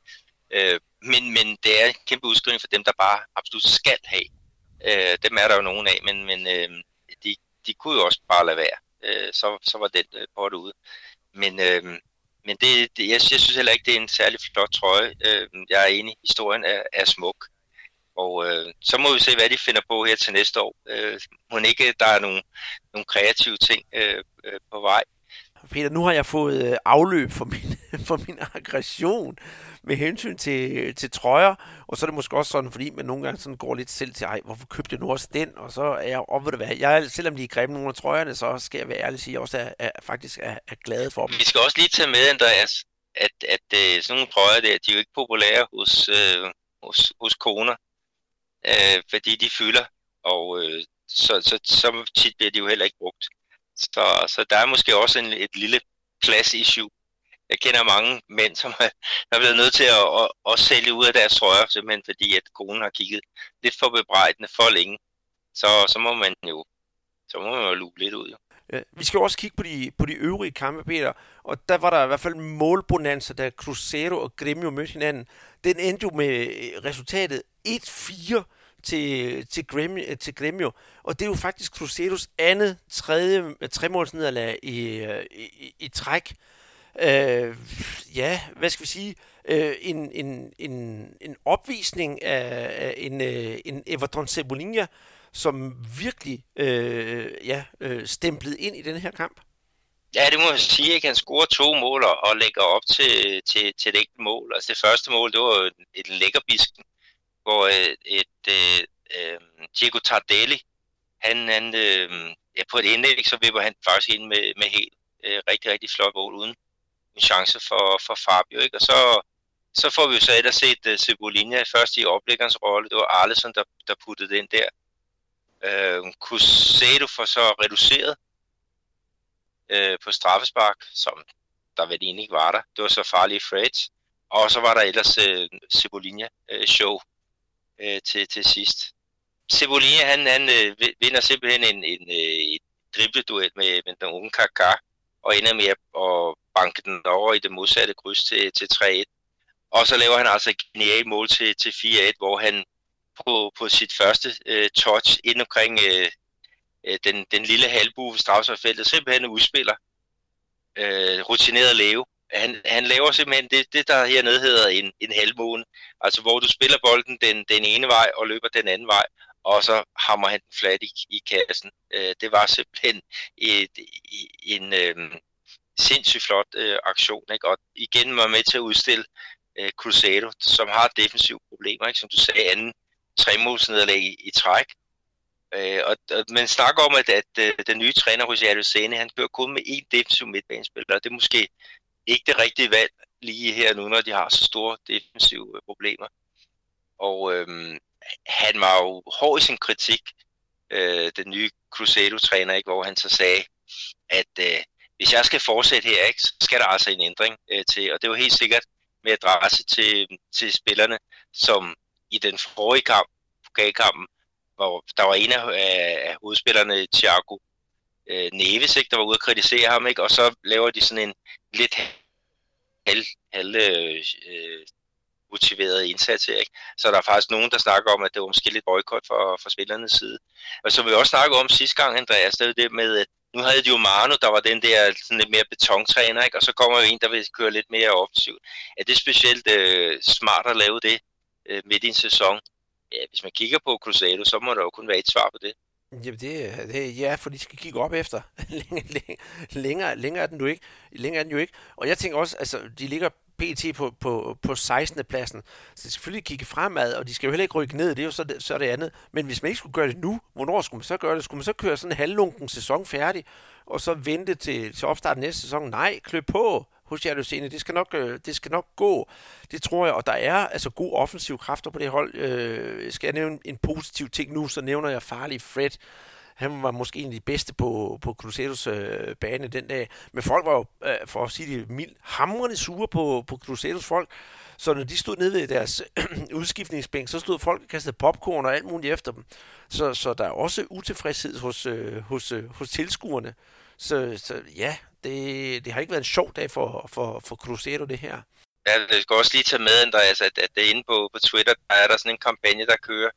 Øh, men, men det er en kæmpe udskrivning for dem, der bare absolut skal have. Øh, dem er der jo nogen af, men, men øh, de, de kunne jo også bare lade være øh, så, så var den øh, det ude. Men, øh, men det, det, jeg, jeg synes heller ikke, det er en særlig flot trøje. Øh, jeg er enig, historien er, er smuk. Og øh, så må vi se, hvad de finder på her til næste år. Øh, må ikke, der er nogle, nogle kreative ting øh, øh, på vej. Peter, nu har jeg fået øh, afløb for min, for min aggression med hensyn til, til trøjer, og så er det måske også sådan, fordi man nogle gange sådan går lidt selv til, ej, hvorfor købte jeg nu også den? Og så er jeg, og ved du hvad, jeg, selvom de er grimme nogle af trøjerne, så skal jeg være ærlig sige, at jeg også er, er, faktisk er, er glad for dem. Vi skal også lige tage med, Andreas, at, at at øh, sådan nogle trøjer der, de er jo ikke populære hos, øh, hos, hos koner, øh, fordi de fylder, og uh, så, så, så tit bliver de jo heller ikke brugt. Så, så der er måske også en, et lille plads-issue jeg kender mange mænd, som er blevet nødt til at, at, at sælge ud af deres trøjer, simpelthen fordi, at konen har kigget lidt for bebrejdende for længe. Så, så må man jo så må man jo luge lidt ud. Jo. Ja, vi skal også kigge på de, på de øvrige kampe, Peter. Og der var der i hvert fald målbonanza, da Cruzeiro og Gremio mødte hinanden. Den endte jo med øh, resultatet 1-4 til, til, Gremio, øh, til Gremio. Og det er jo faktisk Cruzeiros andet tredje øh, tremålsnederlag i, i, i træk øh, ja, hvad skal vi sige, øh, en, en, en, en opvisning af, af en, øh, en Everton Cebolinha, som virkelig øh, ja, øh, stemplede ind i den her kamp. Ja, det må jeg sige, at han scorer to mål og lægger op til, til, til et enkelt mål. Altså det første mål, det var et lækkerbisken, hvor et, et øh, øh, Diego Tardelli, han, han øh, ja, på et indlæg, så vipper han faktisk ind med, med helt øh, rigtig, rigtig flot mål uden, en chance for, for Fabio. Ikke? Og så, så får vi jo så et at set uh, Cebolinha først i oplæggerens rolle. Det var Arlesson, der, der puttede den der. Øh, uh, Cusado får så reduceret uh, på straffespark, som der vel egentlig ikke var der. Det var så farlige Freds. Og så var der ellers uh, Cebolinha uh, show uh, til, til sidst. Cebolinha, han, han uh, vinder simpelthen en, en, en dribleduel med, med den unge Kaká, og ender med at banke den over i det modsatte kryds til, til 3-1. Og så laver han altså et genialt mål til, til 4-1, hvor han på, på sit første øh, touch ind omkring øh, øh den, den lille halvbue ved strafsøjfeltet simpelthen udspiller øh, rutineret leve. Han, han laver simpelthen det, det der hernede hedder en, en halvmåne, altså hvor du spiller bolden den, den ene vej og løber den anden vej, og så hammer han den flat i, i kassen. Øh, det var simpelthen et, en, øh, sindssygt flot øh, aktion, ikke? og igen var med til at udstille øh, Cruzado, som har defensive problemer, ikke? som du sagde, anden tremålsnederlag i, i træk. Øh, og, og man snakker om, at, at, at øh, den nye træner, Rosario Sene, han kører kun med én defensiv midtbanespiller, og det er måske ikke det rigtige valg lige her nu, når de har så store defensive øh, problemer. Og øhm, han var jo hård i sin kritik, øh, den nye Crusado-træner, ikke, hvor han så sagde, at øh, hvis jeg skal fortsætte her, ikke, så skal der altså en ændring øh, til. Og det var helt sikkert med adresse til, til spillerne, som i den forrige kamp, pokalkampen, hvor der var en af, af hovedspillerne, Thiago øh, Neves, ikke, der var ude at kritisere ham, ikke, og så laver de sådan en lidt halv, halv øh, motiveret indsats her. Ikke? Så der er faktisk nogen, der snakker om, at det var måske lidt boykot for, for spillernes side. Og som vi også snakkede om sidste gang, Andreas, det er det med, at nu havde de jo Manu, der var den der sådan lidt mere betontræner, ikke? og så kommer jo en, der vil køre lidt mere offensivt. Er det specielt øh, smart at lave det øh, midt i en sæson? Ja, hvis man kigger på Cruzado, så må der jo kun være et svar på det. Jamen det, det ja, for de skal kigge op efter. længere, længere, er den jo ikke. Længere er den jo ikke. Og jeg tænker også, altså, de ligger PT på, på, på 16. pladsen. Så de skal selvfølgelig kigge fremad, og de skal jo heller ikke rykke ned, det er jo så det, så det andet. Men hvis man ikke skulle gøre det nu, hvornår skulle man så gøre det? Skulle man så køre sådan en halvlunken sæson færdig, og så vente til, til opstart næste sæson? Nej, klø på hos Jadusene. Det skal, nok, øh, det skal nok gå. Det tror jeg, og der er altså gode offensive kræfter på det hold. Øh, skal jeg nævne en positiv ting nu, så nævner jeg farlig Fred. Han var måske en af de bedste på, på Crusaders øh, bane den dag. Men folk var jo, øh, for at sige det mildt, hamrende sure på, på Crusaders folk. Så når de stod nede ved deres udskiftningsbænk, så stod folk og kastede popcorn og alt muligt efter dem. Så, så der er også utilfredshed hos, øh, hos, øh, hos tilskuerne. Så, så ja, det, det har ikke været en sjov dag for, for, for Cruzeiro, det her. Ja, det skal også lige tage med, Andreas, at, at det inde på, på Twitter, der er der sådan en kampagne, der kører,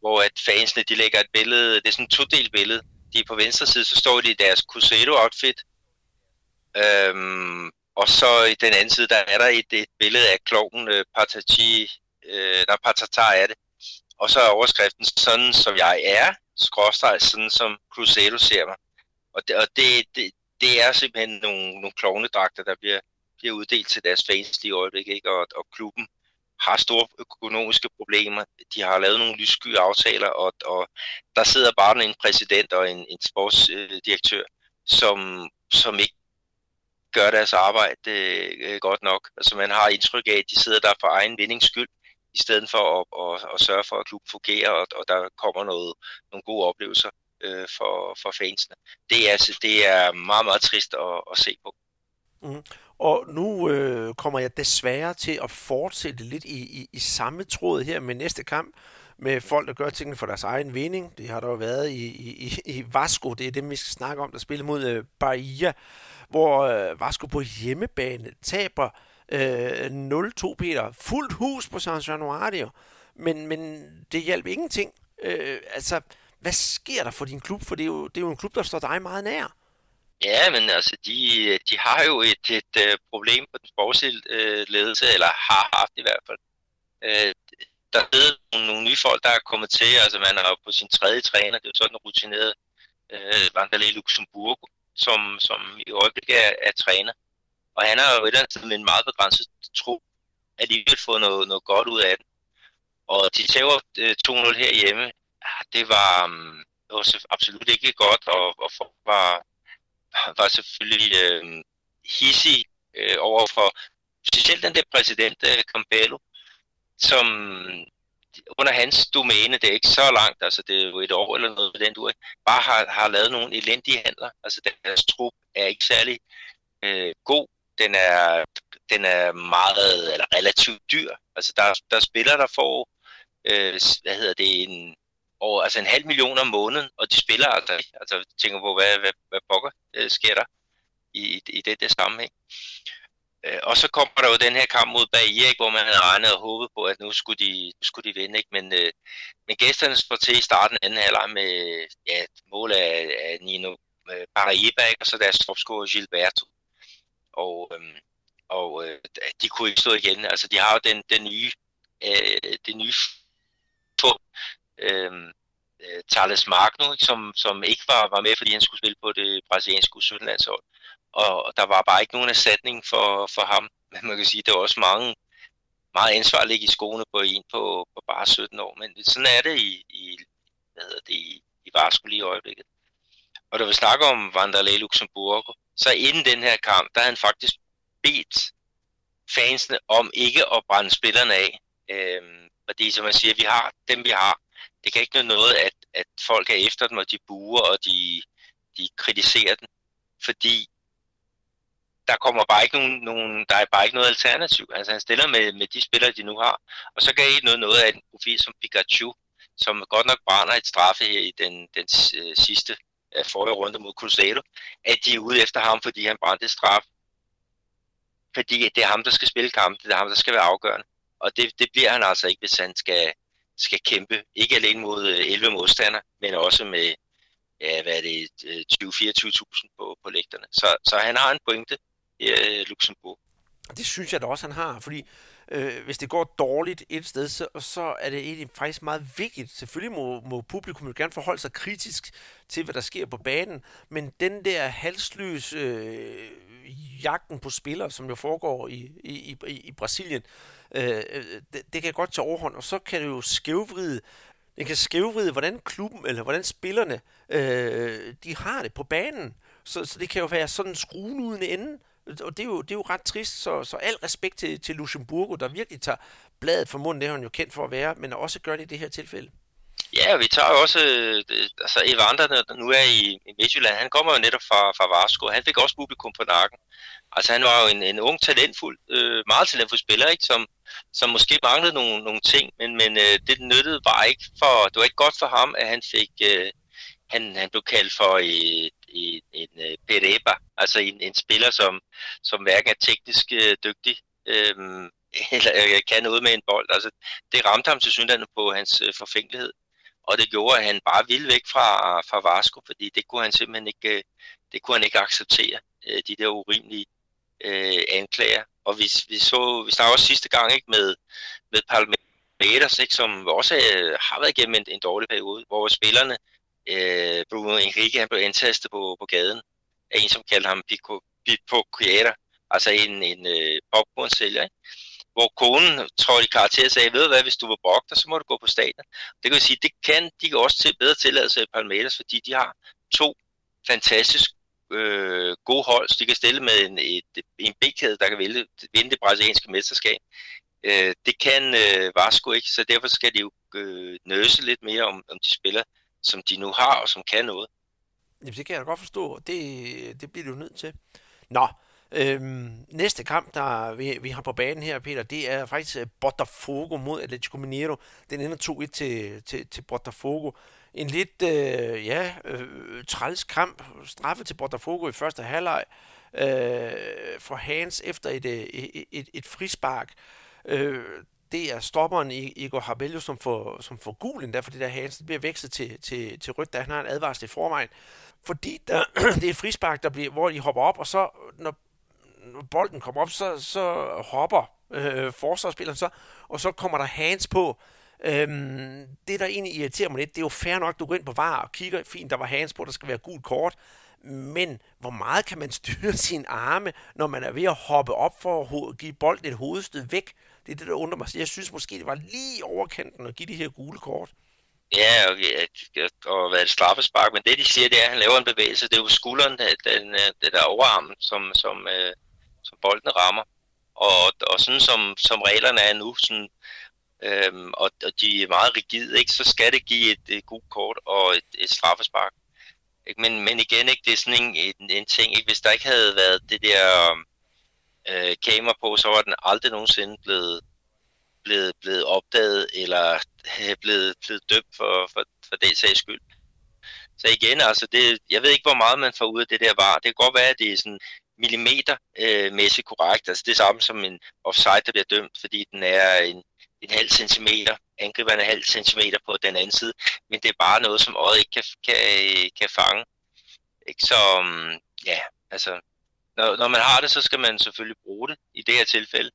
hvor at fansene, de lægger et billede, det er sådan et todelt billede. De er på venstre side, så står de i deres Cruzeiro-outfit, øhm, og så i den anden side, der er der et, et billede af kloven øh, Patati, øh, der Patatar er det. Og så er overskriften sådan, som jeg er, skråstreg, sådan som Cruzeiro ser mig. Og det, og det, det, det er simpelthen nogle, nogle klovnedragter, der bliver, bliver uddelt til deres fans i øjeblikket, ikke? Og, og klubben har store økonomiske problemer. De har lavet nogle lyssky aftaler, og, og der sidder bare en præsident og en, en sportsdirektør, som, som ikke gør deres arbejde øh, godt nok. Altså man har indtryk af, at de sidder der for egen vindings skyld, i stedet for at, at, at sørge for, at klubben fungerer, og, og der kommer noget, nogle gode oplevelser øh, for, for fansene. Det er, altså, det er meget, meget trist at, at se på. Mm. Og nu øh, kommer jeg desværre til at fortsætte lidt i, i, i samme tråd her med næste kamp, med folk, der gør tingene for deres egen vinding. Det har der jo været i, i, i Vasco, det er dem, vi skal snakke om, der spiller mod øh, Bahia, hvor øh, Vasco på hjemmebane taber øh, 0-2 Peter. Fuldt hus på San Januario, men, men det hjalp ingenting. Øh, altså, hvad sker der for din klub? For det er jo, det er jo en klub, der står dig meget nær. Ja, men altså, de, de har jo et, et, et problem på den sportslige øh, ledelse, eller har haft i hvert fald. Øh, der er nogle, nye folk, der er kommet til. Altså, man er på sin tredje træner, det er jo sådan en rutineret øh, Vandalay Luxemburg, som, som i øjeblikket er, er træner. Og han har jo et eller andet med en meget begrænset tro at de vil fået noget, noget godt ud af den. Og de tager øh, 2-0 herhjemme ah, det var, um, det var absolut ikke godt, og, og folk var, var selvfølgelig øh, hissig øh, over for specielt den der præsident, øh, Campello, som øh, under hans domæne, det er ikke så langt, altså det er jo et år eller noget den du bare har, har lavet nogle elendige handler. Altså deres trup er ikke særlig øh, god. Den er, den er meget, eller relativt dyr. Altså der, der spiller, der får, øh, hvad hedder det, en, over altså en halv million om måneden, og de spiller altså ikke. Altså tænker på, hvad, hvad, hvad pokker øh, sker der i, i det der sammenhæng. Øh, og så kommer der jo den her kamp mod Bahia, hvor man havde regnet og håbet på, at nu skulle de, nu skulle de vinde. Ikke? Men, øh, men gæsterne står til i starten anden halvleg med ja, et mål af, af Nino øh, Paraiba, og så deres topscorer Gilberto. Og, øh, og øh, de kunne ikke stå igen. Altså de har jo den, den nye, øh, det nye Øhm, Øhm, øh, Thales Magno, ikke, som, som ikke var, var med, fordi han skulle spille på det brasilianske U17-landshold. Og, der var bare ikke nogen erstatning for, for ham. Men man kan sige, at det var også mange, meget ansvar at ligge i skoene på en på, på bare 17 år. Men sådan er det i, i, hvad hedder det, i, i Varsko lige i øjeblikket. Og da vi snakker om Vanderlei Luxemburgo, så inden den her kamp, der havde han faktisk bedt fansene om ikke at brænde spillerne af. Øhm, fordi som man siger, vi har dem vi har, det kan ikke noget, at, at folk er efter dem, og de buer, og de, de kritiserer den, fordi der kommer bare ikke nogen, nogen, der er bare ikke noget alternativ. Altså han stiller med, med de spillere, de nu har. Og så kan I noget, noget af en profil som Pikachu, som godt nok brænder et straffe her i den, den øh, sidste øh, forrige runde mod Cruzado, at de er ude efter ham, fordi han brændte et straf. Fordi det er ham, der skal spille kampen, det er ham, der skal være afgørende. Og det, det bliver han altså ikke, hvis han skal, skal kæmpe, ikke alene mod øh, 11 modstandere, men også med, ja, hvad er det, øh, 20-24.000 på, på lægterne. Så, så han har en pointe i uh, Luxembourg. Det synes jeg da også, han har, fordi øh, hvis det går dårligt et sted, så, så er det egentlig faktisk meget vigtigt. Selvfølgelig må, må publikum jo gerne forholde sig kritisk til, hvad der sker på banen, men den der halsløs øh, jagten på spillere, som jo foregår i, i, i, i Brasilien, øh, øh, det, det kan godt tage overhånd, og så kan det jo skævvride den kan skævvride, hvordan klubben eller hvordan spillerne øh, de har det på banen. Så, så det kan jo være sådan skruen uden ende, og det er jo, det er jo ret trist, så, så al respekt til, til Luxemburgo, der virkelig tager bladet for munden, det er han jo kendt for at være, men også gør det i det her tilfælde. Ja, vi tager jo også, øh, altså Evander, der nu er i, i Midtjylland, han kommer jo netop fra, fra Varsko, han fik også publikum på nakken. Altså han var jo en, en ung, talentfuld, øh, meget talentfuld spiller, ikke? Som, som måske manglede nogle, nogle ting, men, men øh, det nyttede bare ikke for, det var ikke godt for ham, at han fik, øh, han, han blev kaldt for et, en, øh, en uh, pereba, altså en, en spiller, som, som hverken er teknisk uh, dygtig, øh, eller uh, kan noget med en bold. Altså, det ramte ham til synligheden på hans uh, forfængelighed, og det gjorde, at han bare ville væk fra, fra Vasco, fordi det kunne han simpelthen ikke, det kunne han ikke acceptere, uh, de der urimelige uh, anklager. Og vi, vi så, vi snakkede også sidste gang ikke med, med Palmeiras, ikke, som også øh, har været igennem en, en dårlig periode, hvor spillerne øh, Bruno Enrique han blev antastet på, på gaden af en, som kaldte ham Pico, Pico Quiera, altså en, en øh, popcornsælger, ikke? hvor konen trådte i karakter og sagde, ved du hvad, hvis du var brokter, så må du gå på stadion. Det kan vi sige, det kan de kan også til bedre tilladelse i Palmeiras, fordi de har to fantastisk øh, gode hold, så de kan stille med en, et, en B-kæde, der kan vinde, vinde det brasilianske mesterskab. Øh, det kan øh, Vasco ikke, så derfor skal de jo øh, nøse lidt mere om, om de spiller som de nu har, og som kan noget. Jamen, det kan jeg da godt forstå. Det, det bliver du nødt til. Nå, øhm, næste kamp, der vi, vi har på banen her, Peter, det er faktisk øh, Botafogo mod Atletico Mineiro. Den ender 2-1 til, til, til Botafogo. En lidt, øh, ja, øh, træls kamp. Straffe til Botafogo i første halvleg øh, for Hans efter et, øh, et, et, et frispark. Øh, det er stopperen Igor Habello, som får, som får gul endda, fordi der Hansen bliver vækstet til, til, til rødt, da han har en advarsel i forvejen. Fordi der, det er frispark, der bliver, hvor de hopper op, og så når, når bolden kommer op, så, så hopper øh, forsvarsspilleren så, og så kommer der hands på. Øhm, det, der egentlig irriterer mig lidt, det er jo fair nok, du går ind på var og kigger, fint, der var hands på, der skal være gult kort, men hvor meget kan man styre sine arme, når man er ved at hoppe op for at give bolden et hovedstød væk? Det er det, der undrer mig. Jeg synes måske, det var lige overkanten at give de her gule kort. Ja, okay, og hvad er det straffespark, men det de siger, det er, at han laver en bevægelse. Det er jo skulderen, den, den, det der overarmen, som, som, øh, som bolden rammer. Og, og sådan som, som reglerne er nu, sådan, øhm, og, og de er meget rigide, ikke, så skal det give et, et gult kort og et, et straffespark. Ikke? Men, men igen, ikke, det er sådan en, en, en ting, ikke? hvis der ikke havde været det der øhm, øh, kamera på, så var den aldrig nogensinde blevet, blevet, blevet opdaget eller øh, blevet, blevet dømt for, for, for det sags skyld. Så igen, altså det, jeg ved ikke, hvor meget man får ud af det der var. Det kan godt være, at det er sådan millimetermæssigt øh, korrekt. Altså det samme som en offside, der bliver dømt, fordi den er en, en halv centimeter, angriberen er en halv centimeter på den anden side, men det er bare noget, som øjet ikke kan, kan, kan fange. Ikke? Så mm, ja, altså når, når man har det, så skal man selvfølgelig bruge det i det her tilfælde.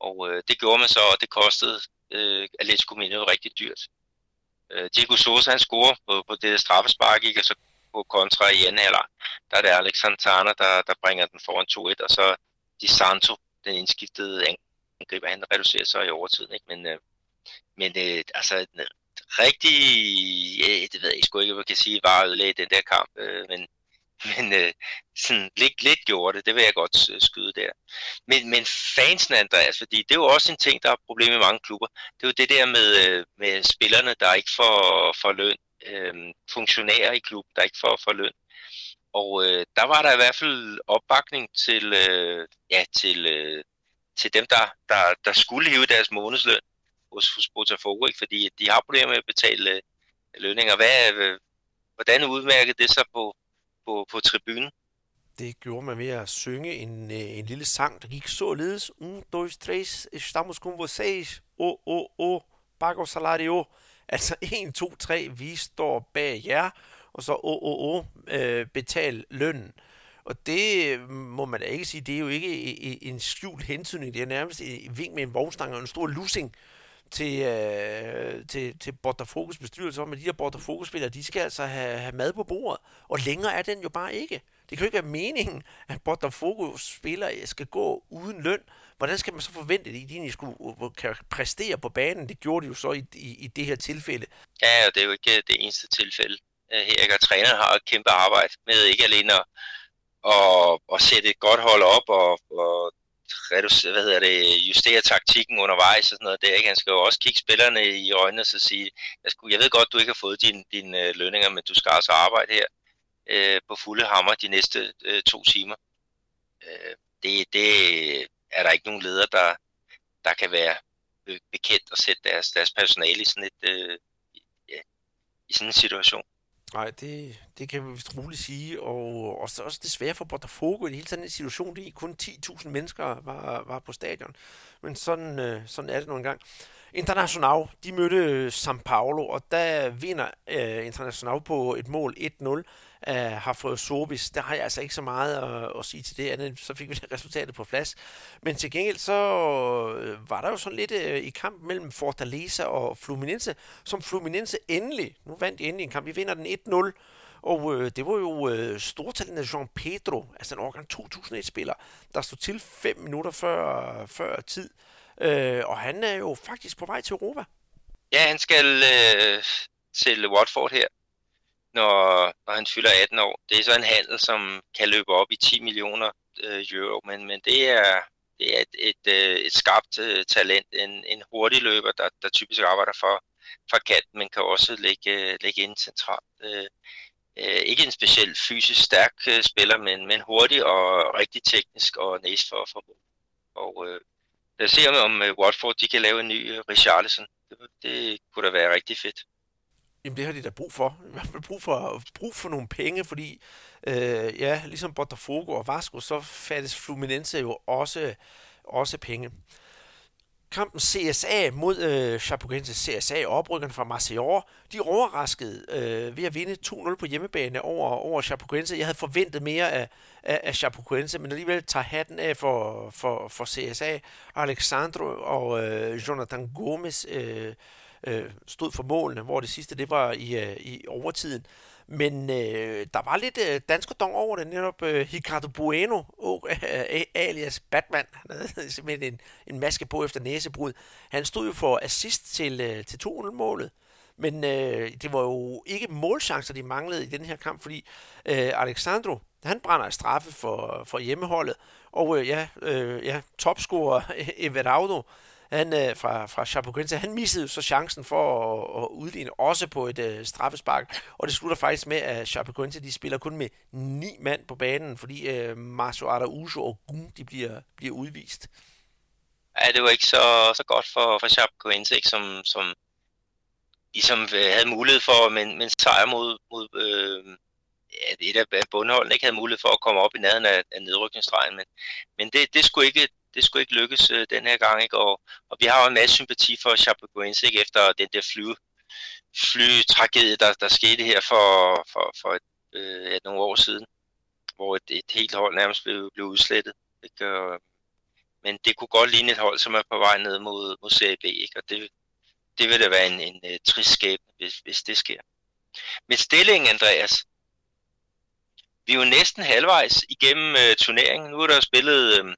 Og øh, det gjorde man så, og det kostede øh, Atletico Mineiro rigtig dyrt. Øh, Diego Sosa, han scorer på, på det straffespark, ikke? Og så på kontra i anden halvleg, der er det Alex Santana, der, der bringer den foran 2-1, og så Di Santo, den indskiftede angriber, han reducerer sig i overtiden, ikke? Men, øh, men øh, altså, en rigtig, øh, det ved jeg sgu ikke, hvad man kan sige, var ødelagde den der kamp, øh, men men øh, sådan lidt, lidt gjorde det, det vil jeg godt øh, skyde der. Men, men fansen, Andreas, fordi det er jo også en ting, der er et problem i mange klubber, det er jo det der med, øh, med spillerne, der ikke får, får løn, øh, funktionærer i klub, der ikke får, får løn. Og øh, der var der i hvert fald opbakning til, øh, ja, til, øh, til dem, der, der, der skulle hive deres månedsløn hos, hos Botafogo, ikke? fordi de har problemer med at betale øh, lønninger. Hvad, øh, hvordan udmærkede det sig på, på, på tribunen. Det gjorde man ved at synge en, øh, en lille sang, der gik således. Un, dos, tres, estamos con vocês. O, o, o, pago salario. Altså 1, 2, 3, vi står bag jer. og så o, o, o, øh, betal lønnen. Og det øh, må man da ikke sige, det er jo ikke øh, en skjult hensynning, det er nærmest en vink med en vognstang og en stor lussing til, øh, til, til Botafogo's bestyrelse om, at de her Botafogos-spillere, de skal altså have, have mad på bordet. Og længere er den jo bare ikke. Det kan jo ikke være meningen, at Botafogos-spillere skal gå uden løn. Hvordan skal man så forvente, at de skulle øh, øh, kan præstere på banen? Det gjorde de jo så i, i, i det her tilfælde. Ja, det er jo ikke det eneste tilfælde. Øh, her, og træneren har et kæmpe arbejde med ikke alene at, at, at sætte et godt hold op og, og reducere, hvad hedder det, justere taktikken undervejs og sådan noget der. Ikke? Han skal jo også kigge spillerne i øjnene og så sige, jeg, skulle, jeg ved godt, du ikke har fået dine din, øh, lønninger, men du skal altså arbejde her øh, på fulde hammer de næste øh, to timer. Øh, det, det er der ikke nogen leder, der, der kan være bekendt at sætte deres, deres personale i sådan, et, øh, ja, i sådan en situation. Nej, det, det kan vi vist roligt sige. Og også, også desværre for Botafogo i hele sådan en situation, det kun 10.000 mennesker var, var på stadion. Men sådan, øh, sådan er det nogle gange. International, de mødte São Paulo, og der vinder øh, International på et mål 1-0 øh, har fået Sobis. Der har jeg altså ikke så meget at, at sige til det andet. Så fik vi det resultatet på plads. Men til gengæld så øh, var der jo sådan lidt øh, i kamp mellem Fortaleza og Fluminense, som Fluminense endelig, nu vandt de endelig en kamp, de vinder den 1-0. Og øh, det var jo øh, stortalende Jean Pedro, altså en årgang 2001-spiller, der stod til 5 minutter før, før tid. Øh, og han er jo faktisk på vej til Europa. Ja, han skal øh, til Watford her når, når han fylder 18 år. Det er så en handel, som kan løbe op i 10 millioner øh, euro, men, men det er, det er et, et, øh, et skarpt øh, talent, en, en hurtig løber, der, der typisk arbejder for, for kant, men kan også ligge, øh, ligge ind centralt. Øh, øh, ikke en specielt fysisk stærk øh, spiller, men, men hurtig og rigtig teknisk og næst for, for Og øh, lad os se om, om uh, Watford de kan lave en ny uh, Richarlison. Det, det kunne da være rigtig fedt. Jamen det har de da brug for. I hvert fald brug for, brug for nogle penge, fordi øh, ja, ligesom Botafogo og Vasco, så fattes Fluminense jo også, også penge. Kampen CSA mod øh, Chapecoense, CSA oprykkerne fra Marseille, de overraskede øh, ved at vinde 2-0 på hjemmebane over, over Chapecoense. Jeg havde forventet mere af, af, af Chapecoense, men alligevel tager hatten af for, for, for CSA. Alexandro og øh, Jonathan Gomes øh, øh, stod for målene, hvor det sidste det var i, øh, i overtiden. Men øh, der var lidt øh, danskerdom over det, netop øh, Ricardo Bueno, øh, alias Batman, han havde simpelthen en, en maske på efter næsebrud. Han stod jo for assist til, øh, til 2-0-målet. Men øh, det var jo ikke målchancer, de manglede i den her kamp, fordi øh, Alexandro, han brænder en straffe for, for hjemmeholdet, og øh, ja, øh, ja, topscorer Everardo, han, øh, fra, fra Chapecoense, han missede så chancen for at, at udligne også på et øh, straffespark, og det slutter faktisk med, at Chapecoense de spiller kun med ni mand på banen, fordi øh, Marcio Araujo og Gun, de bliver, bliver udvist. Ja, det var ikke så, så godt for, for Chapecoense, ikke, som, som ligesom øh, havde mulighed for, men, men sejr mod, mod øh, et af bundholdene ikke havde mulighed for at komme op i nærheden af, af nedrykningsstregen, men, men det, det skulle ikke det skulle ikke lykkes øh, den her gang. Ikke? Og, og vi har jo en masse sympati for Chapecoense ikke? efter den der fly, flytragedie, der, der skete her for, for, for et, øh, nogle år siden, hvor et, et helt hold nærmest blev, blev udslettet. Ikke? Og, men det kunne godt ligne et hold, som er på vej ned mod, mod Serie B, ikke? og det, det vil da være en, en, en trist skæbne, hvis, hvis det sker. Men stillingen, Andreas, vi er jo næsten halvvejs igennem øh, turneringen. Nu er der spillet øh,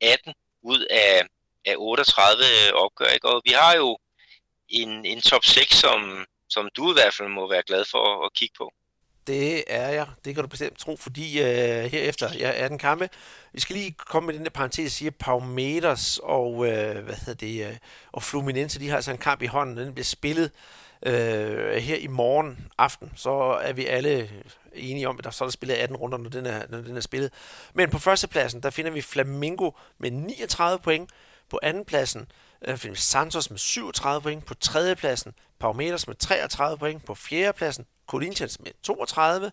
18 ud af, af 38 øh, opgør. Ikke? Og vi har jo en, en top 6, som, som du i hvert fald må være glad for at kigge på. Det er jeg. Det kan du bestemt tro, fordi øh, herefter jeg er den kampe. Vi skal lige komme med den der parentes, jeg siger, Paumeters og, øh, hvad hedder det, øh, og Fluminense, de har altså en kamp i hånden. Den bliver spillet øh, her i morgen aften. Så er vi alle enige om, at der så er der spillet 18 runder, når den er, når den er spillet. Men på førstepladsen, der finder vi Flamingo med 39 point. På andenpladsen der finder vi Santos med 37 point. På tredjepladsen Paumeters med 33 point. På fjerdepladsen Corinthians med 32.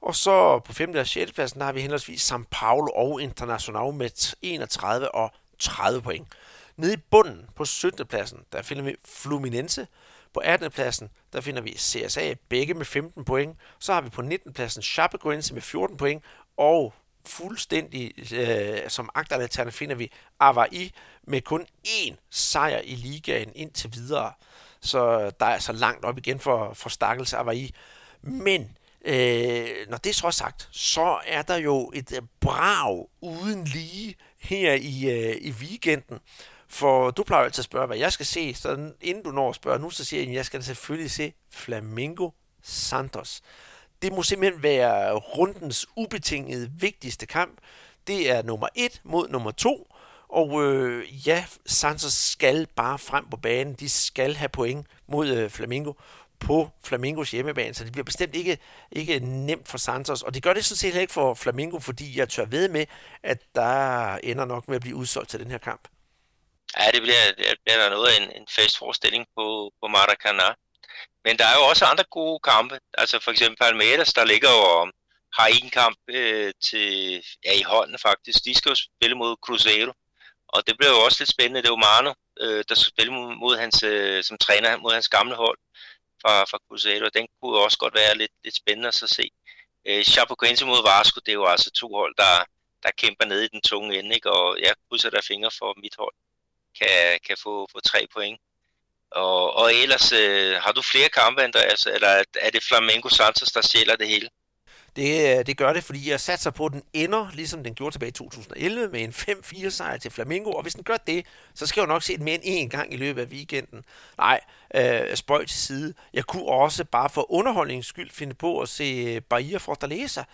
Og så på 5. og 6. pladsen, der har vi henholdsvis São Paulo og Internacional med 31 og 30 point. Nede i bunden på 17. pladsen, der finder vi Fluminense på 18. pladsen, der finder vi CSA begge med 15 point. Så har vi på 19. pladsen Chapecoense med 14 point. Og fuldstændig øh, som agtalternativ finder vi Avai med kun én sejr i ligaen indtil videre. Så der er altså langt op igen for, for Stakkels Avai. Men øh, når det er så sagt, så er der jo et brag uden lige her i, øh, i weekenden. For du plejer altid at spørge, hvad jeg skal se, så inden du når at spørge nu, så siger jeg, at jeg skal selvfølgelig se Flamingo Santos. Det må simpelthen være rundens ubetingede vigtigste kamp. Det er nummer 1 mod nummer 2, og øh, ja, Santos skal bare frem på banen. De skal have point mod øh, Flamingo på Flamingos hjemmebane, så det bliver bestemt ikke, ikke nemt for Santos. Og det gør det sådan set ikke for Flamingo, fordi jeg tør ved med, at der ender nok med at blive udsolgt til den her kamp. Ja, det bliver, det bliver noget af en, en festforestilling på, på Maracanã. Men der er jo også andre gode kampe. Altså for eksempel Palmeiras, der ligger jo har en kamp øh, til, ja, i hånden faktisk. De skal jo spille mod Cruzeiro. Og det bliver jo også lidt spændende. Det er jo Manu, øh, der skal spille mod, mod hans, øh, som træner mod hans gamle hold fra, fra Cruzeiro. Den kunne også godt være lidt, lidt spændende at så se. Øh, Chapecoense mod Vasco, det er jo altså to hold, der, der kæmper ned i den tunge ende, ikke? og jeg krydser der fingre for mit hold kan, kan få, få tre point. Og, og ellers, øh, har du flere kampe, Andreas, eller er det Flamengo Santos, der stjæler det hele? Det, øh, det gør det, fordi jeg satser på, at den ender, ligesom den gjorde tilbage i 2011, med en 5-4 sejr til Flamengo. Og hvis den gør det, så skal jeg nok se den mere end én gang i løbet af weekenden. Nej, øh, spøj til side. Jeg kunne også bare for underholdningens skyld finde på at se øh, Bahia Fortaleza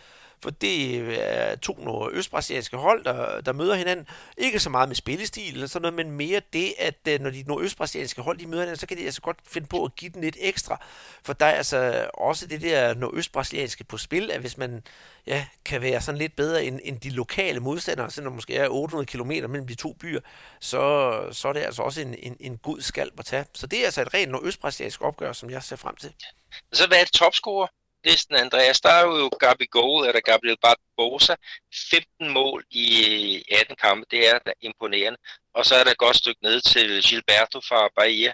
for det er to nordøstbrasilianske hold, der, der møder hinanden. Ikke så meget med spillestil eller sådan noget, men mere det, at øh, når de nordøstbrasilianske hold de møder hinanden, så kan de altså godt finde på at give den lidt ekstra. For der er altså også det der nordøstbrasilianske på spil, at hvis man ja, kan være sådan lidt bedre end, end de lokale modstandere, selvom der måske er 800 km mellem de to byer, så, så er det altså også en, en, en god skalp at tage. Så det er altså et rent nordøstbrasiliansk opgør, som jeg ser frem til. Så hvad er topscorer? Listen, Andreas, der er jo Gabi Goal, eller Gabriel Barbosa, 15 mål i 18 kampe, det er da imponerende. Og så er der et godt stykke ned til Gilberto fra Bahia,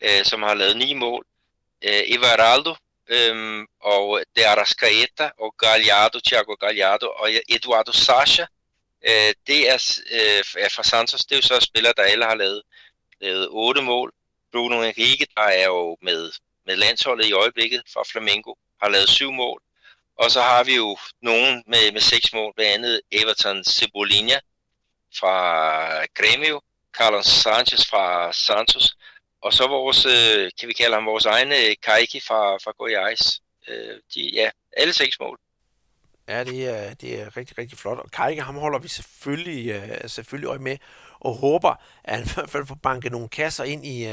øh, som har lavet 9 mål. Øh, Everaldo øh, og De Arascaeta, og Gallardo, Thiago Gallardo og Eduardo Sasha, øh, det er, øh, er fra Santos, det er jo så spillere, der alle har lavet, lavet 8 mål. Bruno Henrique, der er jo med, med landsholdet i øjeblikket fra Flamengo, har lavet syv mål. Og så har vi jo nogen med, med seks mål, blandt andet Everton Cebolinha fra Grêmio, Carlos Sanchez fra Santos, og så vores, øh, kan vi kalde ham vores egne øh, Kaiki fra, fra Goiás. Øh, de, ja, alle seks mål. Ja, det er, det er rigtig, rigtig flot. Og Kaiki, ham holder vi selvfølgelig, selvfølgelig øje med, og håber, at han i hvert fald får banket nogle kasser ind i,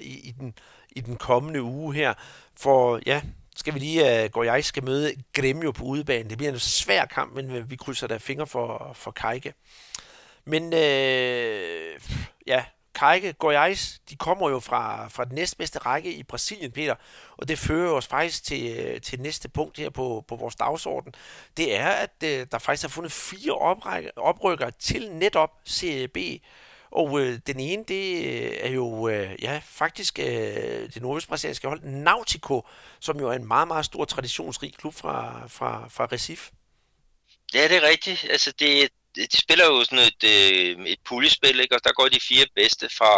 i, i, den, i den kommende uge her. For ja, skal vi lige, øh, uh, går jeg skal møde Gremio på udebane. Det bliver en svær kamp, men øh, vi krydser der fingre for, for Kajke. Men uh, ja, Kajke, Goiás, de kommer jo fra, fra den næstbedste række i Brasilien, Peter, og det fører os faktisk til, til næste punkt her på, på vores dagsorden. Det er, at uh, der faktisk er fundet fire oprykker til netop CB og øh, den ene, det øh, er jo øh, ja, faktisk øh, det nordøstbrasilianske hold Nautico, som jo er en meget, meget stor traditionsrig klub fra, fra, fra Recife. Ja, det er rigtigt. Altså, det, de spiller jo sådan et, øh, et puljespil, ikke? og der går de fire bedste fra,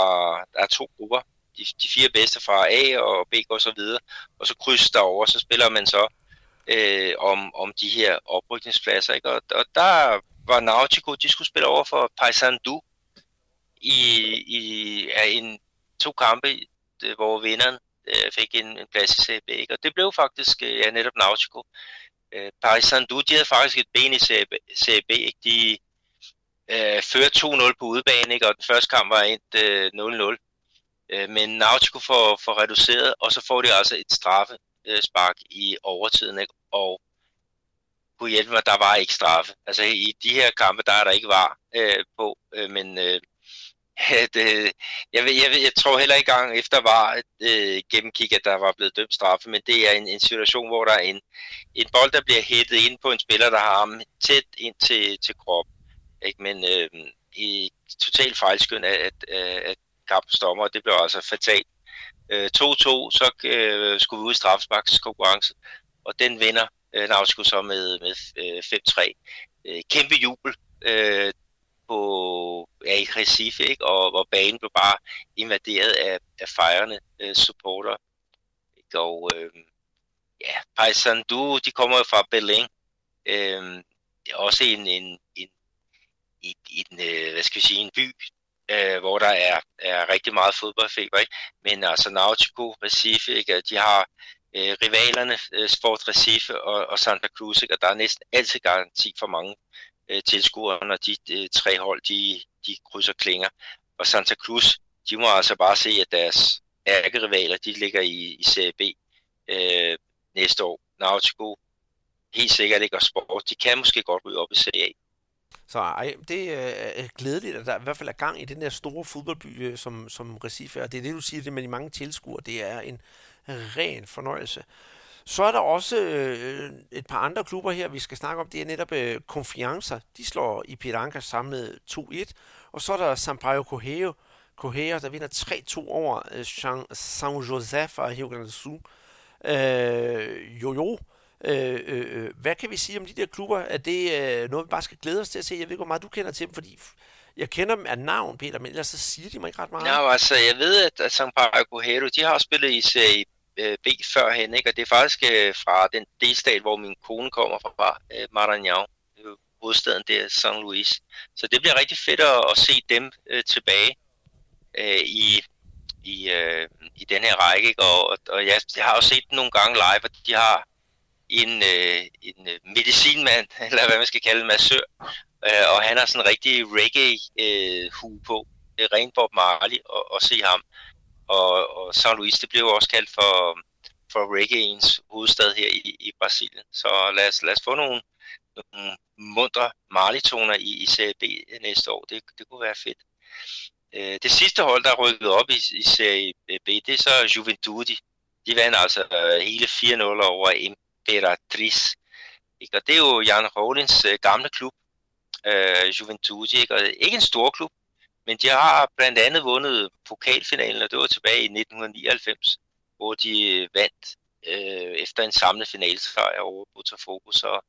der er to grupper, de, de fire bedste fra A og B og så videre, og så krydser der over, så spiller man så øh, om, om de her oprykningspladser, ikke? Og, og der var Nautico, de skulle spille over for Paysandu, i, i ja, en, to kampe, øh, hvor vinderen øh, fik en, en plads i CB. Ikke? Og det blev faktisk øh, ja, netop Nautico. Øh, Paris Sandu, de havde faktisk et ben i CB. CB ikke? De øh, førte 2-0 på udebane, ikke? og den første kamp var endt øh, 0-0. Øh, men Nautico får, får reduceret, og så får de altså et straffe øh, spark i overtiden. Ikke? Og kunne hjælpe mig, der var ikke straffe. Altså i de her kampe, der er der ikke var øh, på, øh, men øh, at, øh, jeg, jeg, jeg, jeg tror heller ikke engang efter var øh, gennemkig, at der var blevet dømt straffe, men det er en, en situation, hvor der er en, en bold, der bliver hættet ind på en spiller, der har ham tæt ind til, til kroppen. Ikke? Men øh, i total fejlskynd at, øh, at, at stommer, og det blev altså fatalt. Øh, 2-2, så øh, skulle vi ud i straffesparkskonkurrence, og den vinder øh, Nautico så med, med øh, 5-3. Øh, kæmpe jubel øh, på, ja, i Recife, ikke? Og, hvor banen blev bare invaderet af, af fejrende øh, supporter. Ikke? Og øh, ja, Paysandu, de kommer jo fra Belém. Øh, det er også en, en, en, en, en øh, hvad skal vi sige, en by, øh, hvor der er, er rigtig meget fodboldfeber. Ikke? Men altså Nautico, Recife, ikke? de har øh, rivalerne øh, Sport Recife og, og Santa Cruz, ikke? og der er næsten altid garanti for mange øh, tilskuere, når de øh, tre hold de, de krydser klinger. Og Santa Cruz, de må altså bare se, at deres ærkerivaler, de ligger i, i Serie B øh, næste år. Nautico, helt sikkert ikke, og Sport, de kan måske godt ryge op i Serie A. Så ej, det øh, er glædeligt, at der i hvert fald er gang i den der store fodboldby, øh, som, som Recife er. Det er det, du siger, det med de mange tilskuere. Det er en ren fornøjelse. Så er der også øh, et par andre klubber her, vi skal snakke om. Det er netop øh, Confianza. De slår i Piranga sammen med 2-1. Og så er der Sampaio Correio, Correio der vinder 3-2 over øh, San Jose fra Rio Grande do Sul. Øh, jo, jo. Øh, øh, øh, hvad kan vi sige om de der klubber? Er det øh, noget, vi bare skal glæde os til at se? Jeg ved ikke, hvor meget du kender til dem, fordi jeg kender dem af navn, Peter, men ellers så siger de mig ikke ret meget. Ja, altså, jeg ved, at Sampaio Correio, de har spillet i Serie øh, B førhen, ikke? og det er faktisk øh, fra den delstat, hvor min kone kommer fra, øh, Maranhão, øh, hovedstaden der, San Luis. Så det bliver rigtig fedt at, at se dem øh, tilbage øh, i, i, øh, i den her række, ikke? Og, og, og jeg, jeg har jo set dem nogle gange live, og de har en, øh, en øh, medicinmand, eller hvad man skal kalde en massør, øh, og han har sådan en rigtig reggae-hue øh, på. Det er Bob Marley at, at se ham og, og São Luís, det blev også kaldt for, for reggaeens hovedstad her i, i Brasilien. Så lad os, lad os få nogle, nogle mundre marlitoner i, i Serie B næste år. Det, det kunne være fedt. Øh, det sidste hold, der rykkede rykket op i, i Serie B, det er så Juventudi. De vandt altså øh, hele 4-0 over Imperatriz. Ikke? Og det er jo Jan Rollins øh, gamle klub, øh, Juventudi. Ikke? Og ikke en stor klub, men de har blandt andet vundet pokalfinalen, og det var tilbage i 1999, hvor de vandt øh, efter en samlet finalsejr over Botafogo. Så,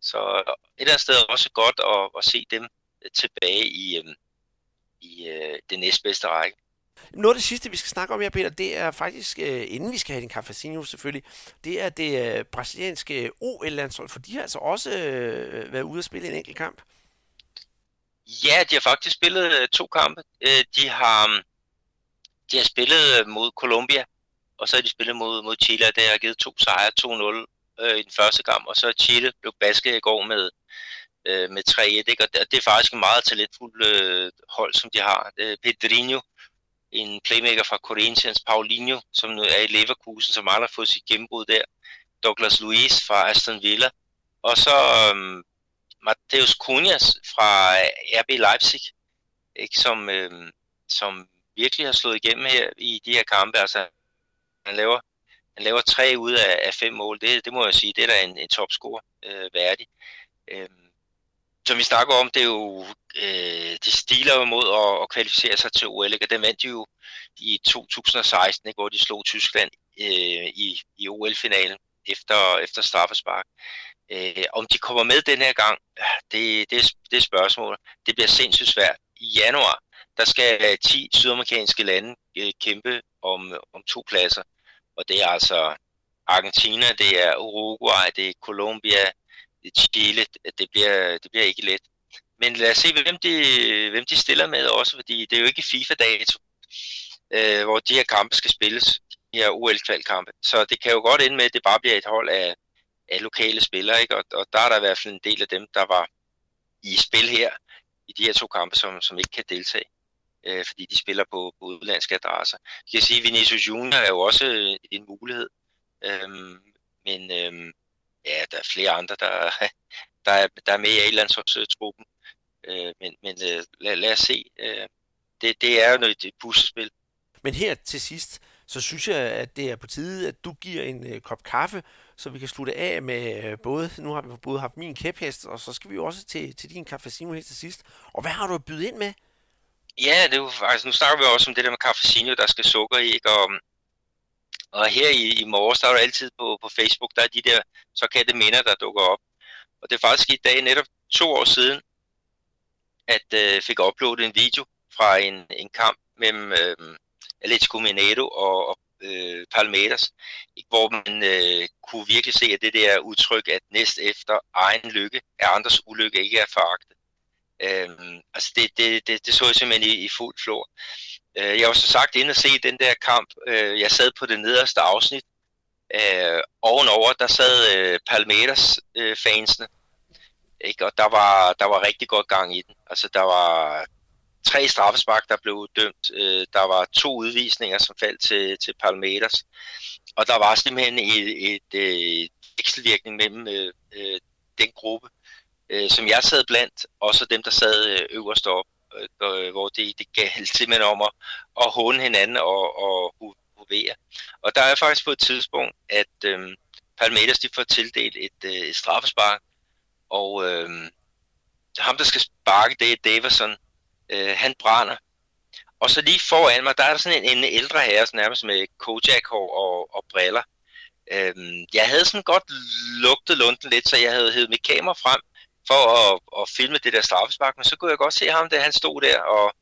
så et eller andet sted er også godt at, at se dem tilbage i, øh, i øh, det næstbedste række. Noget af det sidste, vi skal snakke om her, Peter, det er faktisk, øh, inden vi skal have din cafezinho selvfølgelig, det er det øh, brasilianske OL-landshold, for de har altså også øh, været ude at spille en enkelt kamp. Ja, de har faktisk spillet øh, to kampe. Øh, de har mm, de har spillet øh, mod Colombia, og så har de spillet mod, mod Chile, og det har givet to sejre, 2-0 øh, i den første kamp, og så Chile blev basket i går med, øh, med 3-1, ikke? og det er faktisk en meget talentfuld øh, hold, som de har. Øh, Pedrinho, en playmaker fra Corinthians, Paulinho, som nu er i Leverkusen, som aldrig har fået sit gennembrud der, Douglas Luiz fra Aston Villa, og så øh, Mateus Cunhas fra øh, RB Leipzig, ikke, som, øh, som virkelig har slået igennem her i de her kampe. Altså, han laver, han laver tre ud af, af fem mål. Det, det må jeg sige, det er da en, en topscore øh, værdig. Øh, som vi snakker om, det er jo, øh, de stiler jo mod at, at kvalificere sig til OL, ikke? og den vandt de jo i 2016, ikke? hvor de slog Tyskland øh, i, i OL-finalen efter, efter straffespark. Øh, om de kommer med den her gang, det, det, det er spørgsmålet. Det bliver sindssygt svært. I januar, der skal øh, 10 sydamerikanske lande øh, kæmpe om, om to pladser. Og det er altså Argentina, det er Uruguay, det er Colombia, det er Chile. Det bliver, det bliver ikke let. Men lad os se, hvem de, hvem de stiller med også, fordi det er jo ikke FIFA-dato, øh, hvor de her kampe skal spilles, de her OL-kvalkampe. Så det kan jo godt ende med, at det bare bliver et hold af af lokale spillere, ikke? Og, og der er der i hvert fald en del af dem, der var i spil her, i de her to kampe, som, som ikke kan deltage, øh, fordi de spiller på, på udlandske adresser. Jeg kan sige, at Vinicius Junior er jo også øh, en mulighed, øhm, men øhm, ja, der er flere andre, der, der, er, der er med i A-landsholdstruppen, øh, øh, men, men øh, lad, lad os se. Øh, det, det er jo noget, et puslespil. Men her til sidst, så synes jeg, at det er på tide, at du giver en øh, kop kaffe, så vi kan slutte af med øh, både, nu har vi både haft min kæphest, og så skal vi jo også til, til din cafecino helt til sidst. Og hvad har du at byde ind med? Ja, det er jo, altså, nu snakker vi også om det der med cafecino, der skal sukker i, ikke? Og, Og her i, i morges, der er der altid på, på Facebook, der er de der såkaldte minder, der dukker op. Og det er faktisk i dag, netop to år siden, at øh, fik uploadet en video fra en, en kamp mellem øh, Atletico Mineiro og, og øh, Palmeiras, hvor man øh, kunne virkelig se, at det der udtryk, at næst efter egen lykke er andres ulykke ikke er foragtet. Øhm, altså det, det, det, det så jeg simpelthen i, i fuld flor. Øh, jeg har også sagt inde og se den der kamp, øh, jeg sad på det nederste afsnit, øh, ovenover, der sad øh, Palmeters øh, fansene, ikke? og der var, der var rigtig godt gang i den. Altså der var tre straffespark, der blev dømt. Øh, der var to udvisninger, som faldt til, til Palmeiras. Og der var simpelthen et, et, et vekselvirkning mellem øh, øh, den gruppe, øh, som jeg sad blandt, og så dem, der sad øh, øverst op, øh, hvor det, det galt simpelthen om at, at håne hinanden og, og hovere. Og der er faktisk på et tidspunkt, at øh, Palmeiras de får tildelt et, øh, et straffespark, og øh, ham, der skal sparke, det er Davison, øh, han brænder. Og så lige foran mig, der er der sådan en, en ældre herre, sådan nærmest med kojak og, og briller. Øhm, jeg havde sådan godt lugtet lunden lidt, så jeg havde hævet mit kamera frem for at, at filme det der straffespark, men så kunne jeg godt se ham, da han stod der og,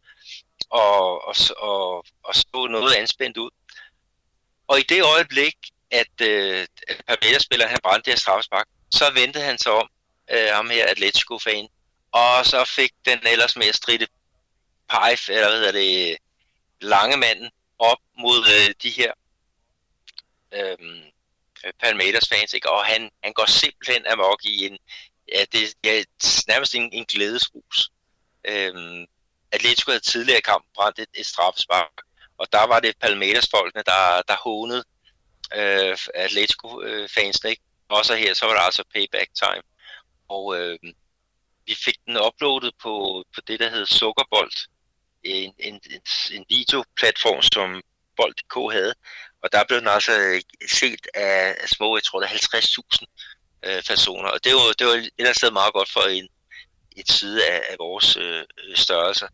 og, og, og, og så noget anspændt ud. Og i det øjeblik, at øh, Pavetta-spiller, han brændte det her straffespark, så vendte han sig om, øh, ham her Atletico-fan, og så fik den ellers med at stride pege, eller hvad hedder det, lange manden op mod øh, de her øh, Palmeiras fans, ikke? og han, han går simpelthen amok i en, ja, det er nærmest en, en glædesrus. Øhm, Atletico havde tidligere i kampen brændt et, et straffespark, og der var det Palmeiras-folkene, der, der hånede øh, Atletico-fansene, ikke? Også her, så var der altså payback time. Og øh, vi fik den uploadet på, på det, der hed Sukkerbold, en, en, en videoplatform, som Bold.dk havde, og der blev den altså øh, set af, små, jeg tror det er 50.000 øh, personer, og det var, det var et eller andet sted meget godt for en, et side af, af vores øh, størrelse.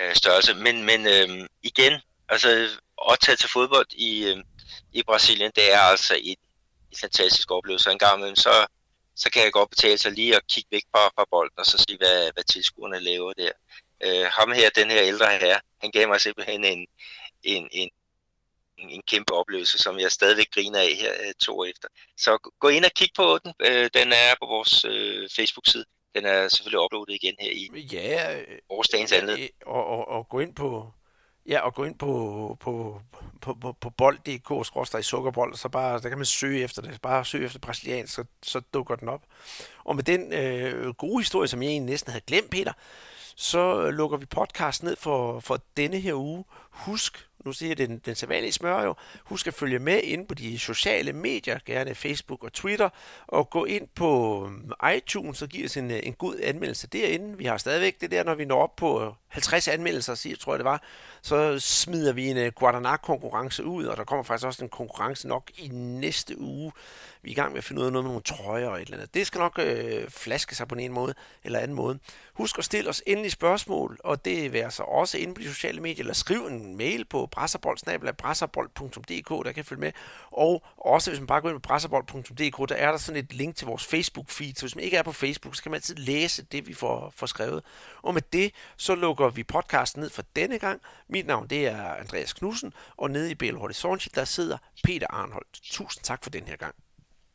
Øh, størrelse. Men, men øh, igen, altså at tage til fodbold i, øh, i Brasilien, det er altså et, et fantastisk oplevelse. En gang imellem, så, så kan jeg godt betale sig lige at kigge væk fra, fra bolden, og så se, hvad, hvad tilskuerne laver der øh, ham her, den her ældre herre, han gav mig simpelthen en, en, en, en kæmpe oplevelse, som jeg stadigvæk griner af her øh, to år efter. Så gå ind og kig på den. Øh, den er på vores øh, Facebook-side. Den er selvfølgelig uploadet igen her i ja, årsdagens anledning. Og, og, og gå ind på Ja, og gå ind på, på, på, på, på bold.dk, i sukkerbold, så bare, der kan man søge efter det. Bare søge efter brasiliansk, så, så dukker den op. Og med den øh, gode historie, som jeg egentlig næsten havde glemt, Peter, så lukker vi podcast ned for, for denne her uge. Husk, du siger den, den sædvanlige smør jo, husk at følge med ind på de sociale medier, gerne Facebook og Twitter, og gå ind på øhm, iTunes og give os en, øh, en god anmeldelse derinde. Vi har stadigvæk det der, når vi når op på øh, 50 anmeldelser, siger, tror jeg det var, så smider vi en uh, Guadalajara-konkurrence ud, og der kommer faktisk også en konkurrence nok i næste uge. Vi er i gang med at finde ud af noget med nogle trøjer og et eller andet. Det skal nok øh, flaske sig på en måde eller anden måde. Husk at stille os endelig spørgsmål, og det vil så også inde på de sociale medier, eller skriv en mail på brasserbold.dk, der kan følge med. Og også hvis man bare går ind på brasserbold.dk, der er der sådan et link til vores Facebook-feed, så hvis man ikke er på Facebook, så kan man altid læse det, vi får, får skrevet. Og med det, så lukker vi podcasten ned for denne gang. Mit navn, det er Andreas Knudsen, og nede i Belo Horizonte, der sidder Peter Arnholdt. Tusind tak for den her gang.